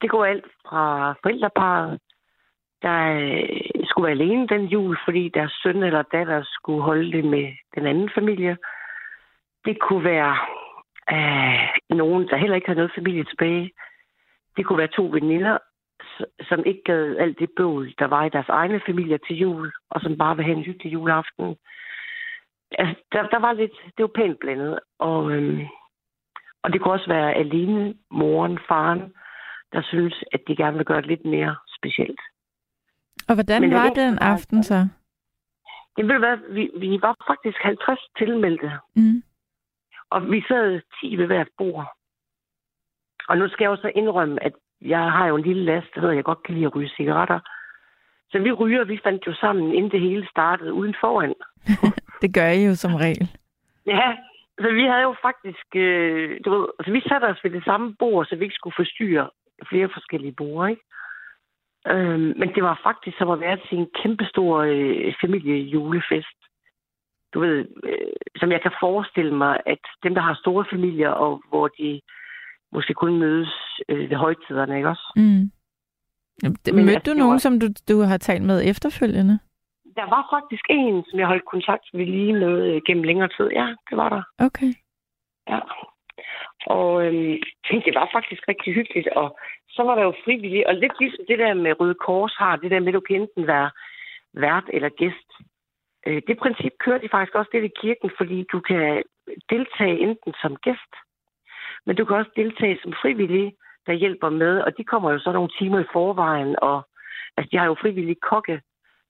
Det går alt fra forældreparet, der øh, skulle være alene den jul, fordi deres søn eller datter skulle holde det med den anden familie. Det kunne være øh, nogen, der heller ikke havde noget familie tilbage. Det kunne være to veninder, som ikke gad alt det bøvl, der var i deres egne familier til jul, og som bare ville have en hyggelig juleaften. Altså, der, der var lidt, det var pænt blandet, og, øhm, og det kunne også være alene moren, faren, der synes, at de gerne vil gøre det lidt mere specielt. Og hvordan Men var den aften så? Det ved hvad, vi, vi var faktisk 50 tilmeldte. Mm. Og vi sad 10 ved hvert bord. Og nu skal jeg også indrømme, at jeg har jo en lille last, der hedder, at jeg godt kan lide at ryge cigaretter. Så vi ryger, vi fandt jo sammen, inden det hele startede, uden foran. det gør I jo som regel. Ja, så vi havde jo faktisk, øh, du ved, altså vi satte os ved det samme bord, så vi ikke skulle forstyrre flere forskellige borde, ikke? Øhm, men det var faktisk som at være til en kæmpestor øh, familiejulefest. Du ved, øh, som jeg kan forestille mig, at dem, der har store familier, og hvor de måske kun mødes øh, ved højtiderne, ikke også? Mm. Mødte altså, du nogen, var... som du, du har talt med efterfølgende? Der var faktisk en, som jeg holdt kontakt med lige med øh, gennem længere tid. Ja, det var der. Okay. Ja. Og øhm, det var faktisk rigtig hyggeligt. Og så var der jo frivillige. Og lidt ligesom det der med Røde Kors har, det der med, at du kan enten være vært eller gæst. Øh, det princip kører de faktisk også det i kirken, fordi du kan deltage enten som gæst, men du kan også deltage som frivillig, der hjælper med. Og de kommer jo så nogle timer i forvejen, og altså, de har jo frivillige kokke,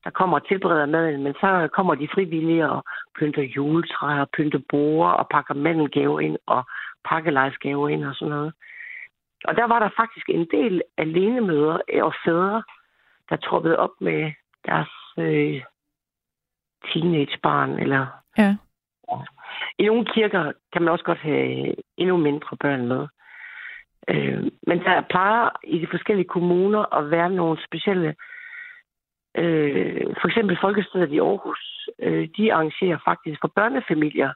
der kommer og tilbereder maden, men så kommer de frivillige og pynter juletræer, pynter borer og pakker mandelgaver ind og pakkelejsgaver ind og sådan noget. Og der var der faktisk en del alenemøder og fædre, der troppede op med deres øh, teenagebarn. Eller, ja. I nogle kirker kan man også godt have endnu mindre børn med. Øh, men der plejer i de forskellige kommuner at være nogle specielle Øh, for eksempel Folkestedet i Aarhus, øh, de arrangerer faktisk for børnefamilier,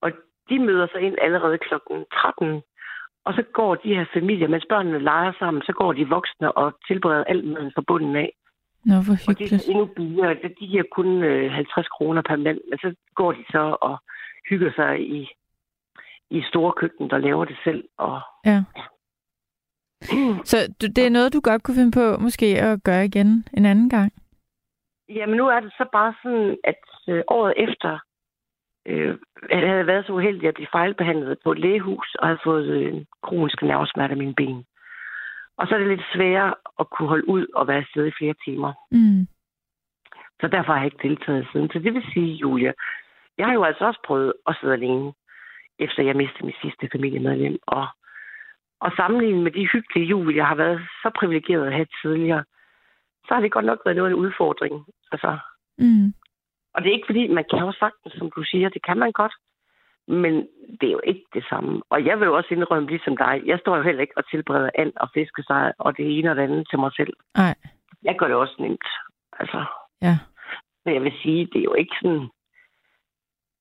og de møder sig ind allerede kl. 13, og så går de her familier, mens børnene leger sammen, så går de voksne og tilbereder alt maden fra bunden af. Nå, hvor hyggeligt. Og det er endnu billigere. De giver kun øh, 50 kroner per mand, men så går de så og hygger sig i, i store køkken, der laver det selv. Og, ja. Så det er noget, du godt kunne finde på måske at gøre igen en anden gang? Jamen nu er det så bare sådan, at øh, året efter, øh, jeg havde været så uheldig at blive fejlbehandlet på et lægehus og havde fået øh, kroniske nervesmerter af mine ben. Og så er det lidt sværere at kunne holde ud og være afsted i flere timer. Mm. Så derfor har jeg ikke deltaget siden. Så det vil sige, Julia, jeg har jo altså også prøvet at sidde alene, efter jeg mistede mit sidste familiemedlem. Og og sammenlignet med de hyggelige jul, jeg har været så privilegeret at have tidligere, så har det godt nok været noget af en udfordring. Altså. Mm. Og det er ikke fordi, man kan jo sagtens, som du siger, det kan man godt. Men det er jo ikke det samme. Og jeg vil jo også indrømme, ligesom dig, jeg står jo heller ikke og tilbereder and og fiskesej og det ene og det andet til mig selv. Nej. Jeg gør det også nemt. Altså. Ja. Men jeg vil sige, det er jo ikke sådan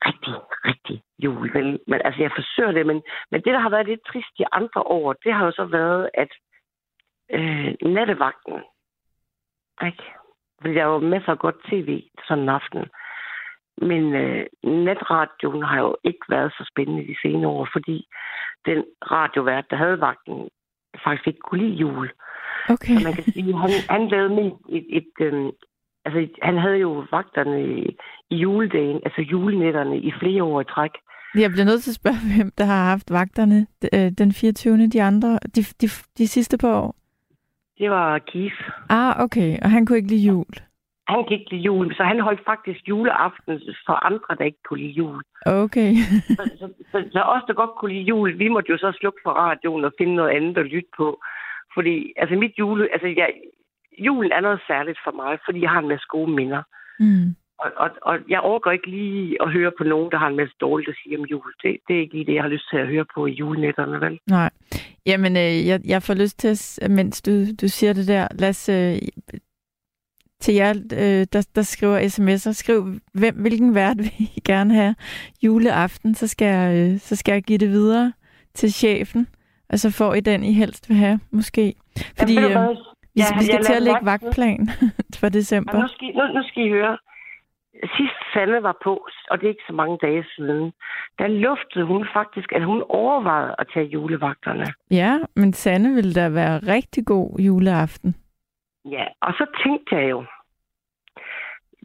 rigtig, rigtig jul. Vel? Men altså, jeg forsøger det, men, men det, der har været lidt trist de andre år, det har jo så været, at øh, nattevagten, ikke? Fordi der er jo masser af godt tv sådan en aften. Men øh, netradioen har jo ikke været så spændende de senere år, fordi den radiovært, der havde vagten, faktisk ikke kunne lide jul. Okay. Så man kan sige, han, han lavede et, et, et, øhm, altså, han havde jo vagterne i, i juledagen, altså julenætterne i flere år i træk. Jeg bliver nødt til at spørge, hvem der har haft vagterne øh, den 24. De andre, de, de, de sidste par år? Det var Keith. Ah, okay. Og han kunne ikke lide jul? Han kunne ikke lide jul, så han holdt faktisk juleaften for andre, der ikke kunne lide jul. Okay. så, så, så, så os, der godt kunne lide jul, vi måtte jo så slukke for radioen og finde noget andet at lytte på. Fordi, altså mit jule, altså jeg, julen er noget særligt for mig, fordi jeg har en masse gode minder. Mm. Og, og, og jeg overgår ikke lige at høre på nogen, der har en masse dårligt at sige om jul. Det, det er ikke lige det, jeg har lyst til at høre på i julenetterne, vel? Nej. Jamen, øh, jeg, jeg får lyst til, at, mens du, du siger det der, lad os... Øh, til jer, øh, der, der skriver sms'er, skriv, hvem, hvilken vært vil I gerne have juleaften, så skal, jeg, øh, så skal jeg give det videre til chefen, og så får I den, I helst vil have, måske. Fordi, Jamen, øh, vi, ja, vi skal til at lægge vagtplan for december. Ja, nu, skal, nu, nu skal I høre. Sidst Sanne var på, og det er ikke så mange dage siden, der luftede hun faktisk, at hun overvejede at tage julevagterne. Ja, men Sanne ville da være rigtig god juleaften. Ja, og så tænkte jeg jo,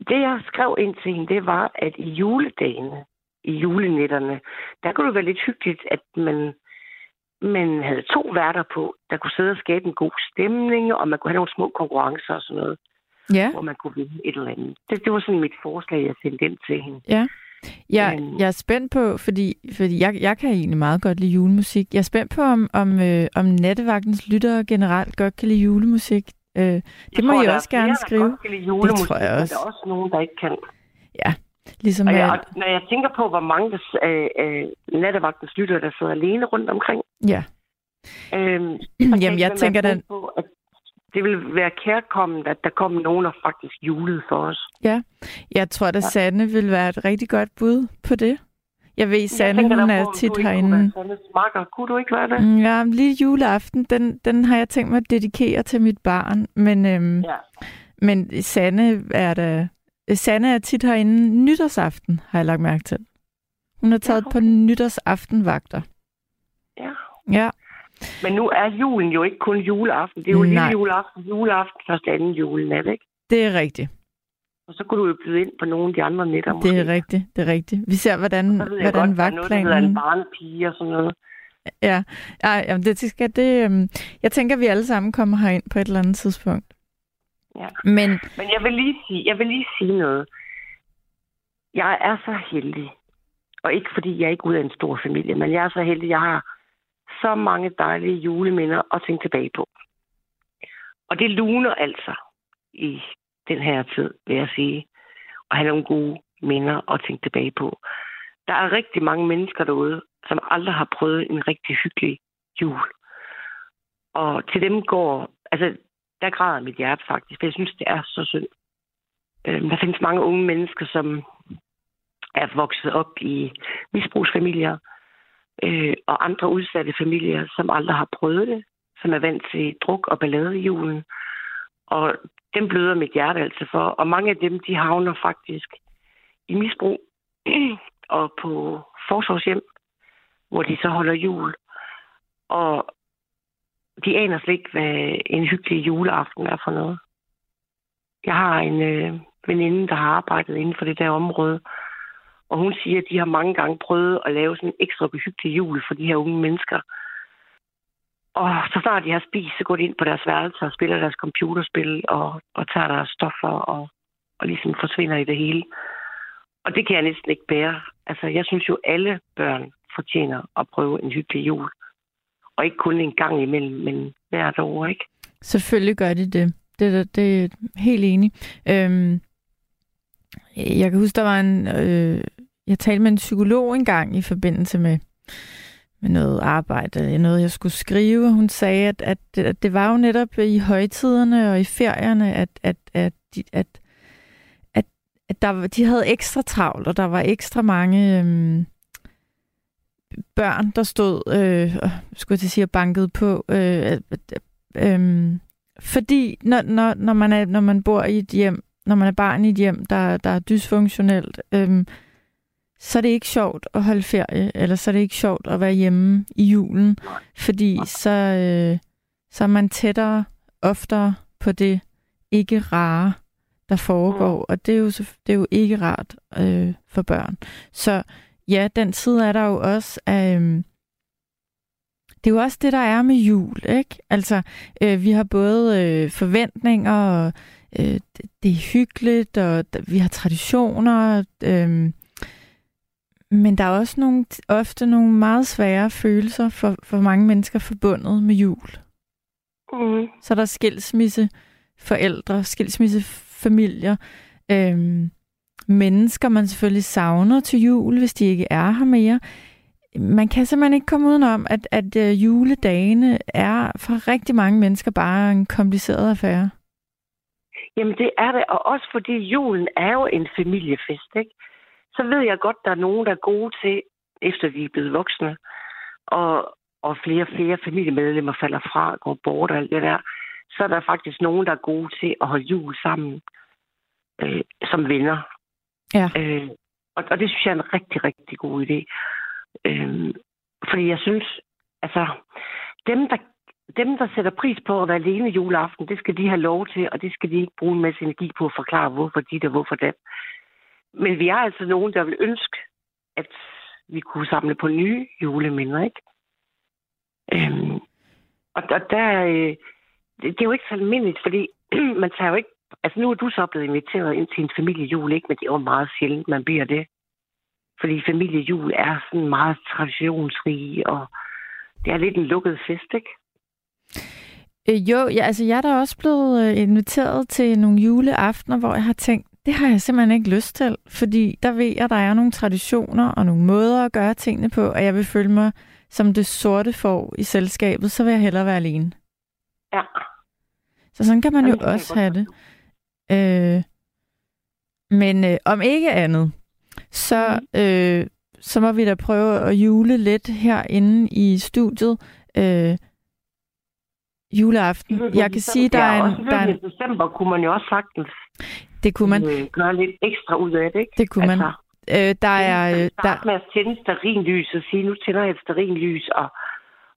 det jeg skrev ind til hende, det var, at i juledagene, i julenetterne, der kunne det være lidt hyggeligt, at man men havde to værter på, der kunne sidde og skabe en god stemning, og man kunne have nogle små konkurrencer og sådan noget. Ja. Hvor man kunne vinde et eller andet. Det, det var sådan mit forslag, jeg sendte ind til hende. Ja. Jeg, jeg er spændt på, fordi, fordi jeg, jeg kan egentlig meget godt lide julemusik. Jeg er spændt på, om, om, øh, om nattevagtens lyttere generelt godt kan lide julemusik. Øh, det jeg må I også gerne skrive. Godt kan lide julemusik, det tror jeg også. Men der er også nogen, der ikke kan. Ja, Ligesom og, jeg, og når jeg tænker på, hvor mange øh, øh, nattevagtens lytter, der sidder alene rundt omkring, ja. Øhm, Jamen, jeg tænker da... På, at det vil være kærkommet, at der kom nogen, der faktisk julede for os. Ja, jeg tror, at ja. Sanne vil være et rigtig godt bud på det. Jeg ved, Sanne, hun er tit herinde. Kunne, kunne du ikke være det? Mm, ja, lige juleaften, den, den har jeg tænkt mig at dedikere til mit barn. Men, øhm, ja. men Sanne er da... Sanne er tit herinde nytårsaften, har jeg lagt mærke til. Hun har taget ja, okay. på nytårsaftenvagter. Ja. Ja. Men nu er julen jo ikke kun juleaften. Det er jo lille juleaften, juleaften, første anden julenat, ikke? Det er rigtigt. Og så kunne du jo byde ind på nogle af de andre. Måske. Det er rigtigt, det er rigtigt. Vi ser, hvordan, og så hvordan godt, vagtplanen... Er noget, en barnepige og sådan noget. Ja, ja jamen det skal det... Um... Jeg tænker, at vi alle sammen kommer herind på et eller andet tidspunkt. Ja. Men, Men jeg, vil lige sige, jeg vil lige sige noget. Jeg er så heldig, og ikke fordi jeg er ikke ud af en stor familie, men jeg er så heldig, jeg har så mange dejlige juleminder at tænke tilbage på. Og det luner altså i den her tid, vil jeg sige, at have nogle gode minder at tænke tilbage på. Der er rigtig mange mennesker derude, som aldrig har prøvet en rigtig hyggelig jul. Og til dem går, altså der græder mit hjerte faktisk, for jeg synes, det er så synd. Øh, der findes mange unge mennesker, som er vokset op i misbrugsfamilier, øh, og andre udsatte familier, som aldrig har prøvet det, som er vant til druk og ballade i julen. Og dem bløder mit hjerte altså for. Og mange af dem, de havner faktisk i misbrug og på forsorgshjem, hvor de så holder jul. Og de aner slet ikke, hvad en hyggelig juleaften er for noget. Jeg har en øh, veninde, der har arbejdet inden for det der område, og hun siger, at de har mange gange prøvet at lave sådan en ekstra behyggelig jul for de her unge mennesker. Og så snart de har spist, så går de ind på deres værelse og spiller deres computerspil og, og tager deres stoffer og, og ligesom forsvinder i det hele. Og det kan jeg næsten ikke bære. Altså, jeg synes jo, alle børn fortjener at prøve en hyggelig jul. Og ikke kun en gang imellem, men hvert år, ikke? Selvfølgelig gør de det. Det, det, det er helt enig. Øhm, jeg kan huske, der var en... Øh, jeg talte med en psykolog engang i forbindelse med, med noget arbejde, noget jeg skulle skrive. Hun sagde, at, at, at det var jo netop i højtiderne og i ferierne, at, at, at, at, at, at, at der, de havde ekstra travlt, og der var ekstra mange øhm, børn, der stod, øh, skulle jeg sige, banket på. Øh, øh, fordi når, når, når, man er, når man bor i et hjem, når man er barn i et hjem, der, der er dysfunktionelt, øh, så er det ikke sjovt at holde ferie, eller så er det ikke sjovt at være hjemme i julen, fordi så, øh, så er man tættere, oftere på det ikke rare, der foregår, mm. og det er jo, det er jo ikke rart øh, for børn. Så ja, den side er der jo også. Øh, det er jo også det, der er med jul, ikke? Altså, øh, vi har både øh, forventninger, og øh, det er hyggeligt, og vi har traditioner, øh, men der er også nogle, ofte nogle meget svære følelser for, for mange mennesker forbundet med jul. Mm. Så er der skilsmisse forældre, skilsmisse familier, øhm, mennesker, man selvfølgelig savner til jul, hvis de ikke er her mere. Man kan simpelthen ikke komme udenom, at, at øh, juledagene er for rigtig mange mennesker bare en kompliceret affære. Jamen det er det, og også fordi julen er jo en familiefest, ikke? så ved jeg godt, der er nogen, der er gode til, efter vi er blevet voksne, og, og flere og flere familiemedlemmer falder fra, går bort og alt det der, så er der faktisk nogen, der er gode til at holde jul sammen øh, som venner. Ja. Øh, og, og det synes jeg er en rigtig, rigtig god idé. Øh, fordi jeg synes, altså, dem der, dem, der sætter pris på at være alene juleaften, det skal de have lov til, og det skal de ikke bruge en masse energi på at forklare, hvorfor de der, hvorfor det. Men vi er altså nogen, der vil ønske, at vi kunne samle på nye juleminder, ikke? Øhm, og og der øh, det, det er jo ikke så almindeligt, fordi man tager jo ikke... Altså nu er du så blevet inviteret ind til en familiejul, ikke? Men det er jo meget sjældent, man bliver det. Fordi familiejul er sådan meget traditionsrig, og det er lidt en lukket fest, ikke? Øh, jo, ja, altså jeg er da også blevet øh, inviteret til nogle juleaftener, hvor jeg har tænkt, Det har jeg simpelthen ikke lyst til, fordi der ved jeg, at der er nogle traditioner og nogle måder at gøre tingene på, og jeg vil føle mig som det sorte får i selskabet, så vil jeg hellere være alene. Ja. Så sådan kan man Ja, jo også have det. Øh, men øh, om ikke andet, så, Mhm. øh, så må vi da prøve at jule lidt herinde i studiet. Øh, juleaften. Jeg kan sige, der er en... Der er en I december kunne man jo også sagtens det kunne man. øh, gøre lidt ekstra ud af det, ikke? Det kunne man. Øh, der er... Øh, der, med at tænde sterinlys og sige, nu tænder jeg et sterinlys, og,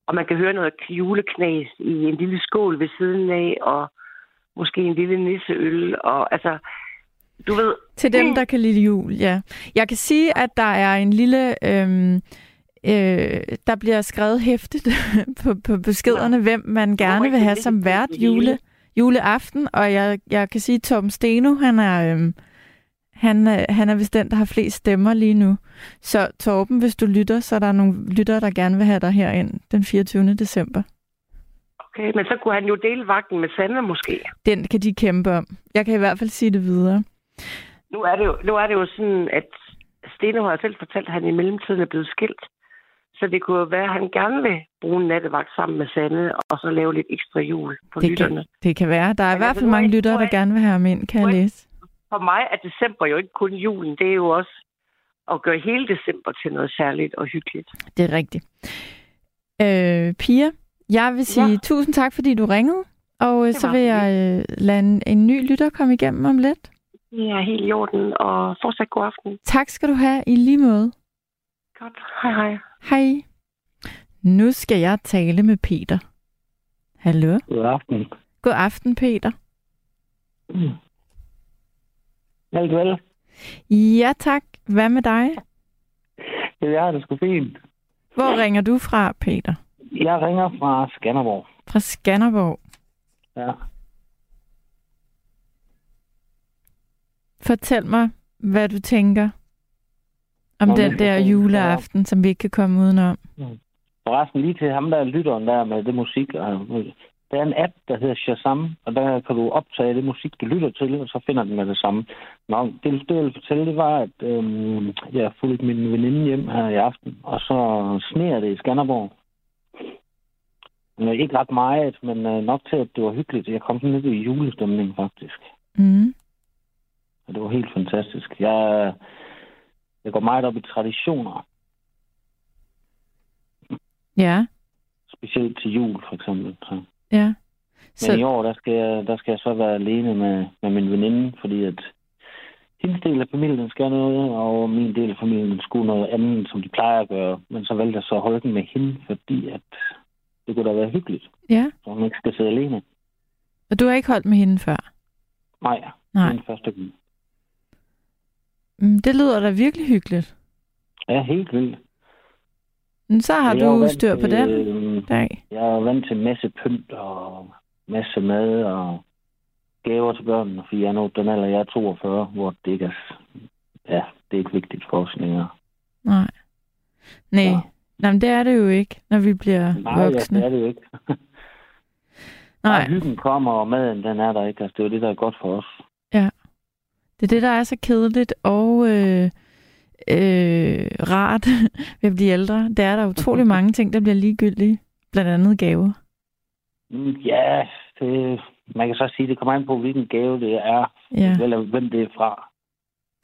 og man kan høre noget juleknas i en lille skål ved siden af, og måske en lille nisseøl, og altså, du ved... Til dem, der kan lide jul, ja. Jeg kan sige, at der er en lille... Øhm, øh, der bliver skrevet hæftigt på, på beskederne, hvem man gerne vil have som vært jule, juleaften. Og jeg, jeg kan sige, at Tom Steno, han er... Øhm, han, øh, han er vist den, der har flest stemmer lige nu. Så Torben, hvis du lytter, så er der nogle lyttere, der gerne vil have dig herind den 24. december. Okay, men så kunne han jo dele vagten med Sandra måske. Den kan de kæmpe om. Jeg kan i hvert fald sige det videre. Nu er det jo, nu er det jo sådan, at Steno har selv fortalt, at han i mellemtiden er blevet skilt. Så det kunne jo være, at han gerne vil bruge en nattevagt sammen med Sande, og så lave lidt ekstra jul på Det lytterne. kan, det kan være. Der er i Men hvert altså, fald mange lyttere, er der gerne vil have ham ind, kan jeg- læse. For mig er december jo ikke kun julen. Det er jo også at gøre hele december til noget særligt og hyggeligt. Det er rigtigt. Øh, Pia, jeg vil sige Ja. tusind tak, fordi du ringede. Og øh, Det så vil jeg øh, lade en, en ny lytter komme igennem om lidt. Det er helt i orden, og fortsat god aften. Tak skal du have i lige måde. Godt. Hej hej. Hej. Nu skal jeg tale med Peter. Hallo. God aften. God aften, Peter. Mm. Alt vel? Ja, tak. Hvad med dig? Jeg har det sgu fint. Hvor ringer du fra, Peter? Jeg ringer fra Skanderborg. Fra Skanderborg. Ja. Fortæl mig, hvad du tænker om Nå, den der juleaften, som vi ikke kan komme udenom. Forresten lige til ham, der er lytteren der med det musik. Der er en app, der hedder Shazam, og der kan du optage det musik, du lytter til, og så finder den med det samme. Nå, det, det jeg vil fortælle, det var, at øhm, jeg fulgte min veninde hjem her i aften, og så sneer det i Skanderborg. Øh, ikke ret meget, men øh, nok til, at det var hyggeligt. Jeg kom sådan lidt i julestemning, faktisk. Mm. Og det var helt fantastisk. Jeg, jeg går meget op i traditioner. Ja, Specielt til jul, for eksempel. Så. ja. Men Så, i år, der skal, jeg, der skal jeg så være alene med, med min veninde, fordi at hendes del af familien skal noget, og min del af familien skulle noget andet, som de plejer at gøre. Men så valgte jeg så at holde den med hende, fordi at det kunne da være hyggeligt, ja. så hun ikke skal sidde alene. Og du har ikke holdt med hende før? Nej, Nej. den første gang. Mm, Det lyder da virkelig hyggeligt. Ja, helt vildt. Men så har Jeg du styr på til, den øh, dag. Jeg er vant til masse pynt og masse mad og gaver til børnene, fordi jeg nået den alder, jeg er 42, hvor det ikke er, ja, det er ikke vigtigt for os længere. Nej. Nej. Ja. Nej, men det er det jo ikke, når vi bliver Nej, ja, voksne. det er det jo ikke. Nej, Og hyggen kommer, og maden, den er der ikke. Altså, det er jo det, der er godt for os. det er det, der er så kedeligt og øh, øh, rart ved at blive ældre. Det er der utrolig mange ting, der bliver ligegyldige. Blandt andet gaver. Mm, Ja, det, man kan så sige, det kommer an på, hvilken gave det er, Ja, eller hvem det er fra.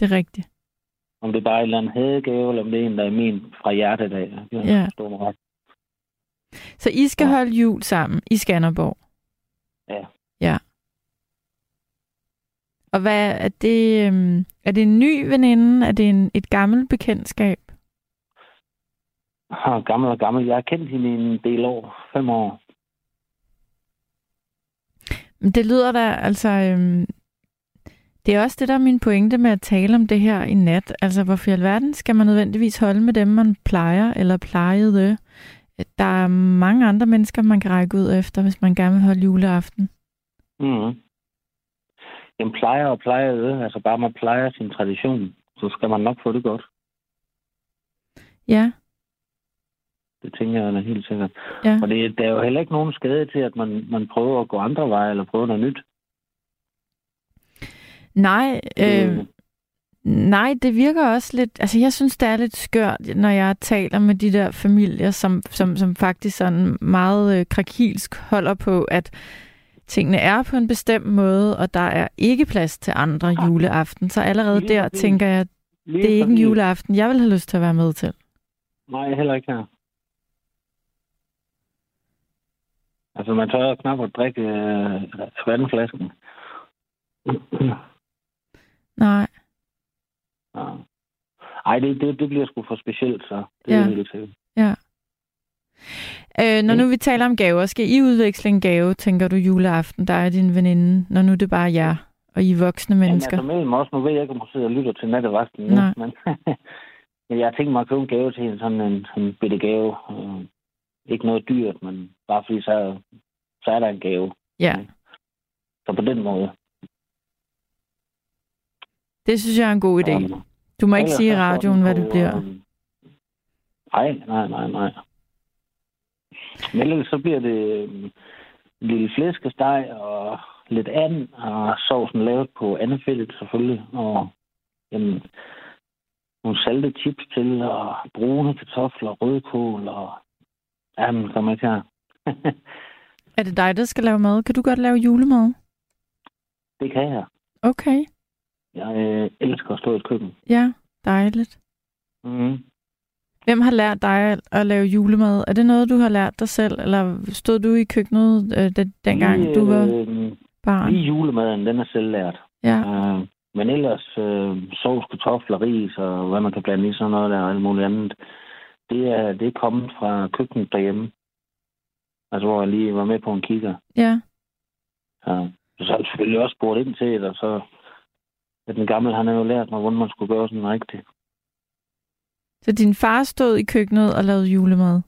det er rigtigt. Om det er bare en eller anden hadegave, eller om det er en, der er min fra hjertet af. Ja. ret. Så I skal Ja. holde jul sammen i Skanderborg? Ja. Ja. Og hvad er det? øhm, Er det en ny veninde? Er det en, et gammelt bekendtskab? Ah, gammel og gammel. Jeg har kendt hende i en del år. Fem år. Det lyder da, altså... Øhm, det er også det, der er min pointe med at tale om det her i nat. Altså, hvorfor i alverden skal man nødvendigvis holde med dem, man plejer eller plejede? Der er mange andre mennesker, man kan række ud efter, hvis man gerne vil holde juleaften. Mm. Jamen plejer og plejer det. Altså bare man plejer sin tradition, så skal man nok få det godt. Ja, Det tænker jeg da helt sikkert. ja. Og det, der er jo heller ikke nogen skade til, at man, man prøver at gå andre veje eller prøve noget nyt. Nej, øh, nej, det virker også lidt... Altså, jeg synes, det er lidt skørt, når jeg taler med de der familier, som, som, som faktisk sådan meget øh, krakilsk holder på, at tingene er på en bestemt måde, og der er ikke plads til andre juleaften. Så allerede Lige der præcis. tænker jeg, Lige det er ikke en juleaften, jeg vil have lyst til at være med til. Nej, heller ikke her. Altså, man tør knap at drikke øh, vandflasken. Nej. Ja. Ej, det, det, det bliver sgu for specielt, så. Det Ja. er helt sikkert. Øh, når nu vi taler om gaver, skal I udveksle en gave, tænker du, juleaften, der er din veninde, når nu det bare er jer, og I er voksne mennesker? Jamen, altså os, nu ved jeg ikke, om hun sidder og lytter til nattevagten nu, Nej. men, men jeg har tænkt mig at købe en gave til hende, sådan en, sådan en bitte gave. Øh, ikke noget dyrt, men bare fordi så, så er der en gave. ja, Så på den måde. Det synes jeg er en god idé. Øhm, Du må ikke sige i radioen, hvad det bliver. øhm, Nej, nej, nej, nej. Men ellers så bliver det øhm, en lille flæskesteg og lidt and, og sovsen lavet på andefældet selvfølgelig, og jamen, nogle salte chips til, og brune kartofler, rødkål, og jamen, kom ikke her. Er det dig, der skal lave mad? Kan du godt lave julemad? det kan jeg. Okay, Jeg øh, elsker at stå i et køkken. ja, dejligt. Mm. Hvem har lært dig at- lave julemad? Er det noget, du har lært dig selv, eller stod du i køkkenet øh, den, dengang, Lige, du var øh, barn? Lige julemaden, den er selvlært. Ja, Øh, men ellers øh, sovs, kartofler, ris og hvad man kan blande i sådan noget der og alt muligt andet, det er, det er kommet fra køkkenet derhjemme. Altså, hvor jeg lige var med på en kigger. ja. Ja. Så har jeg selvfølgelig også spurgt ind til det, og så at den gamle, han har jo lært mig, hvordan man skulle gøre sådan rigtigt. Så din far stod i køkkenet og lavede julemad?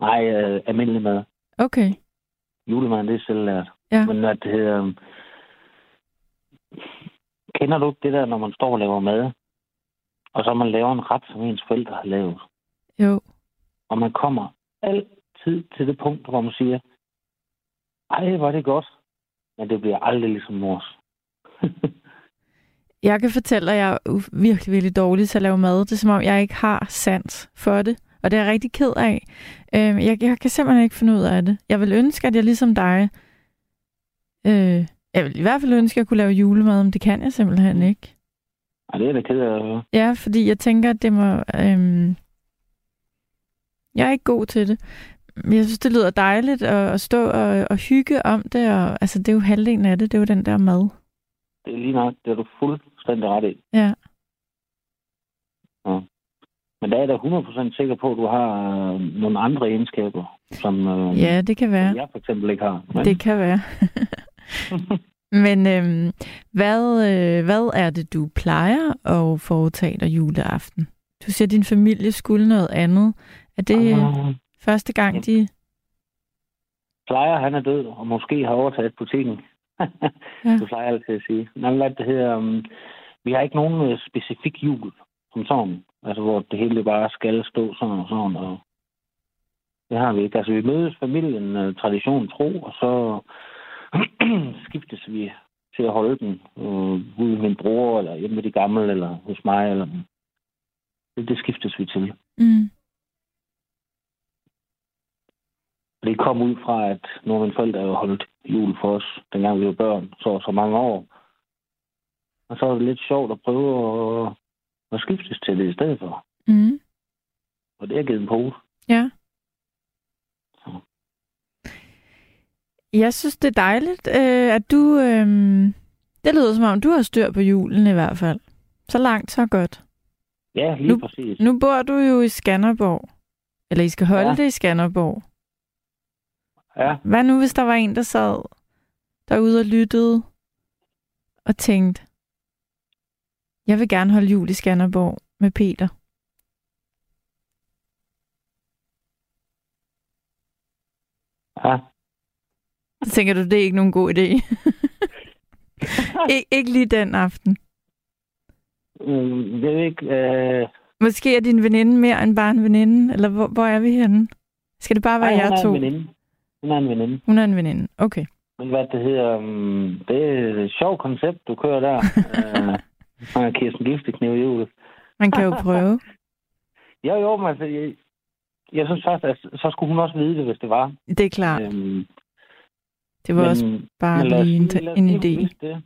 Nej, øh, almindelig mad. Okay, Julemaden, det er selvlært. Ja. Men at, øh, kender du ikke det der, når man står og laver mad, og så man laver en ret, som ens forældre har lavet? jo. Og man kommer altid til det punkt, hvor man siger, ej, var det godt. Men det bliver aldrig ligesom mors. Jeg kan fortælle at jeg er virkelig, virkelig dårlig til at lave mad. Det er som om, jeg ikke har sans for det. Og det er jeg rigtig ked af. Øhm, jeg, jeg kan simpelthen ikke finde ud af det. Jeg vil ønske, at jeg ligesom dig... Øh, jeg vil i hvert fald ønske, at jeg kunne lave julemad, men det kan jeg simpelthen ikke. Ej, det er da ked af. Ja, fordi jeg tænker, at det må... Øhm, jeg er ikke god til det. Men jeg synes, det lyder dejligt at, at stå og, og hygge om det. Og, altså, det er jo halvdelen af det. Det er jo den der mad. Det er lige nok, det er du fuldstændig ret i. Ja. Men der er da 100% sikker på, at du har øh, nogle andre egenskaber, som øh, Ja, det kan være. som jeg for eksempel ikke har. Men, Det kan være. Men øhm, hvad, øh, hvad er det, du plejer at foretage dig juleaften? Du siger, at din familie skulle noget andet. Er det øh, Øh, første gang, de... plejer, han er død, og måske har overtaget butikken. Ja. Det plejer jeg altid at sige. Nå, hvad det hedder, um, vi har ikke nogen øh, specifik jul som sådan. Altså, hvor det hele bare skal stå sådan og sådan. Og det har vi ikke. Altså, vi mødes familien uh, tradition tro, og så skiftes vi til at holde den øh, ude med min bror, eller hjemme med de gamle, eller hos mig. Eller... Det, det skiftes vi til. Mm. Og det kom ud fra, at nogle af mine forældre jo holdt jul for os, dengang vi var børn, så så mange år. Og så er det lidt sjovt at prøve at, at skiftes til det i stedet for. Mm. Og det har givet en pose. Ja. Jeg synes, det er dejligt, øh, at du... Øh, det lyder som om, du har styr på julen i hvert fald. Så langt, så godt. Ja, lige Nu- præcis. Nu bor du jo i Skanderborg. Eller I skal holde. Ja. det i Skanderborg. Ja, Hvad nu, hvis der var en, der sad derude og lyttede og tænkte, jeg vil gerne holde jul i Skanderborg med Peter. ja. Så tænker du, det er ikke nogen god idé. Ik- ikke lige den aften. Mm, det er ikke... Øh... Måske er din veninde mere end bare en veninde, eller hvor, hvor er vi henne? Skal det bare være Ej, hun jer er to? en veninde. Hun er en veninde. Hun er en veninde. Okay. hvad det hedder, um, det er et sjovt koncept, du kører der. uh, Kirsten Giftekniv i julet. Man kan jo prøve. jo, jo, men altså, jeg, jeg synes faktisk, at så skulle hun også vide det, hvis det var. Det er klart. Øhm, det var men, også bare men lige en, sige, en idé. Det.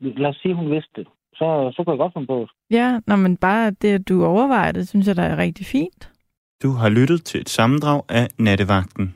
Lad os sige, hun vidste det. Så, så kan jeg godt finde på det. Ja, nå, men bare det, at du overvejer det, synes jeg, der er rigtig fint. Du har lyttet til et sammendrag af Nattevagten.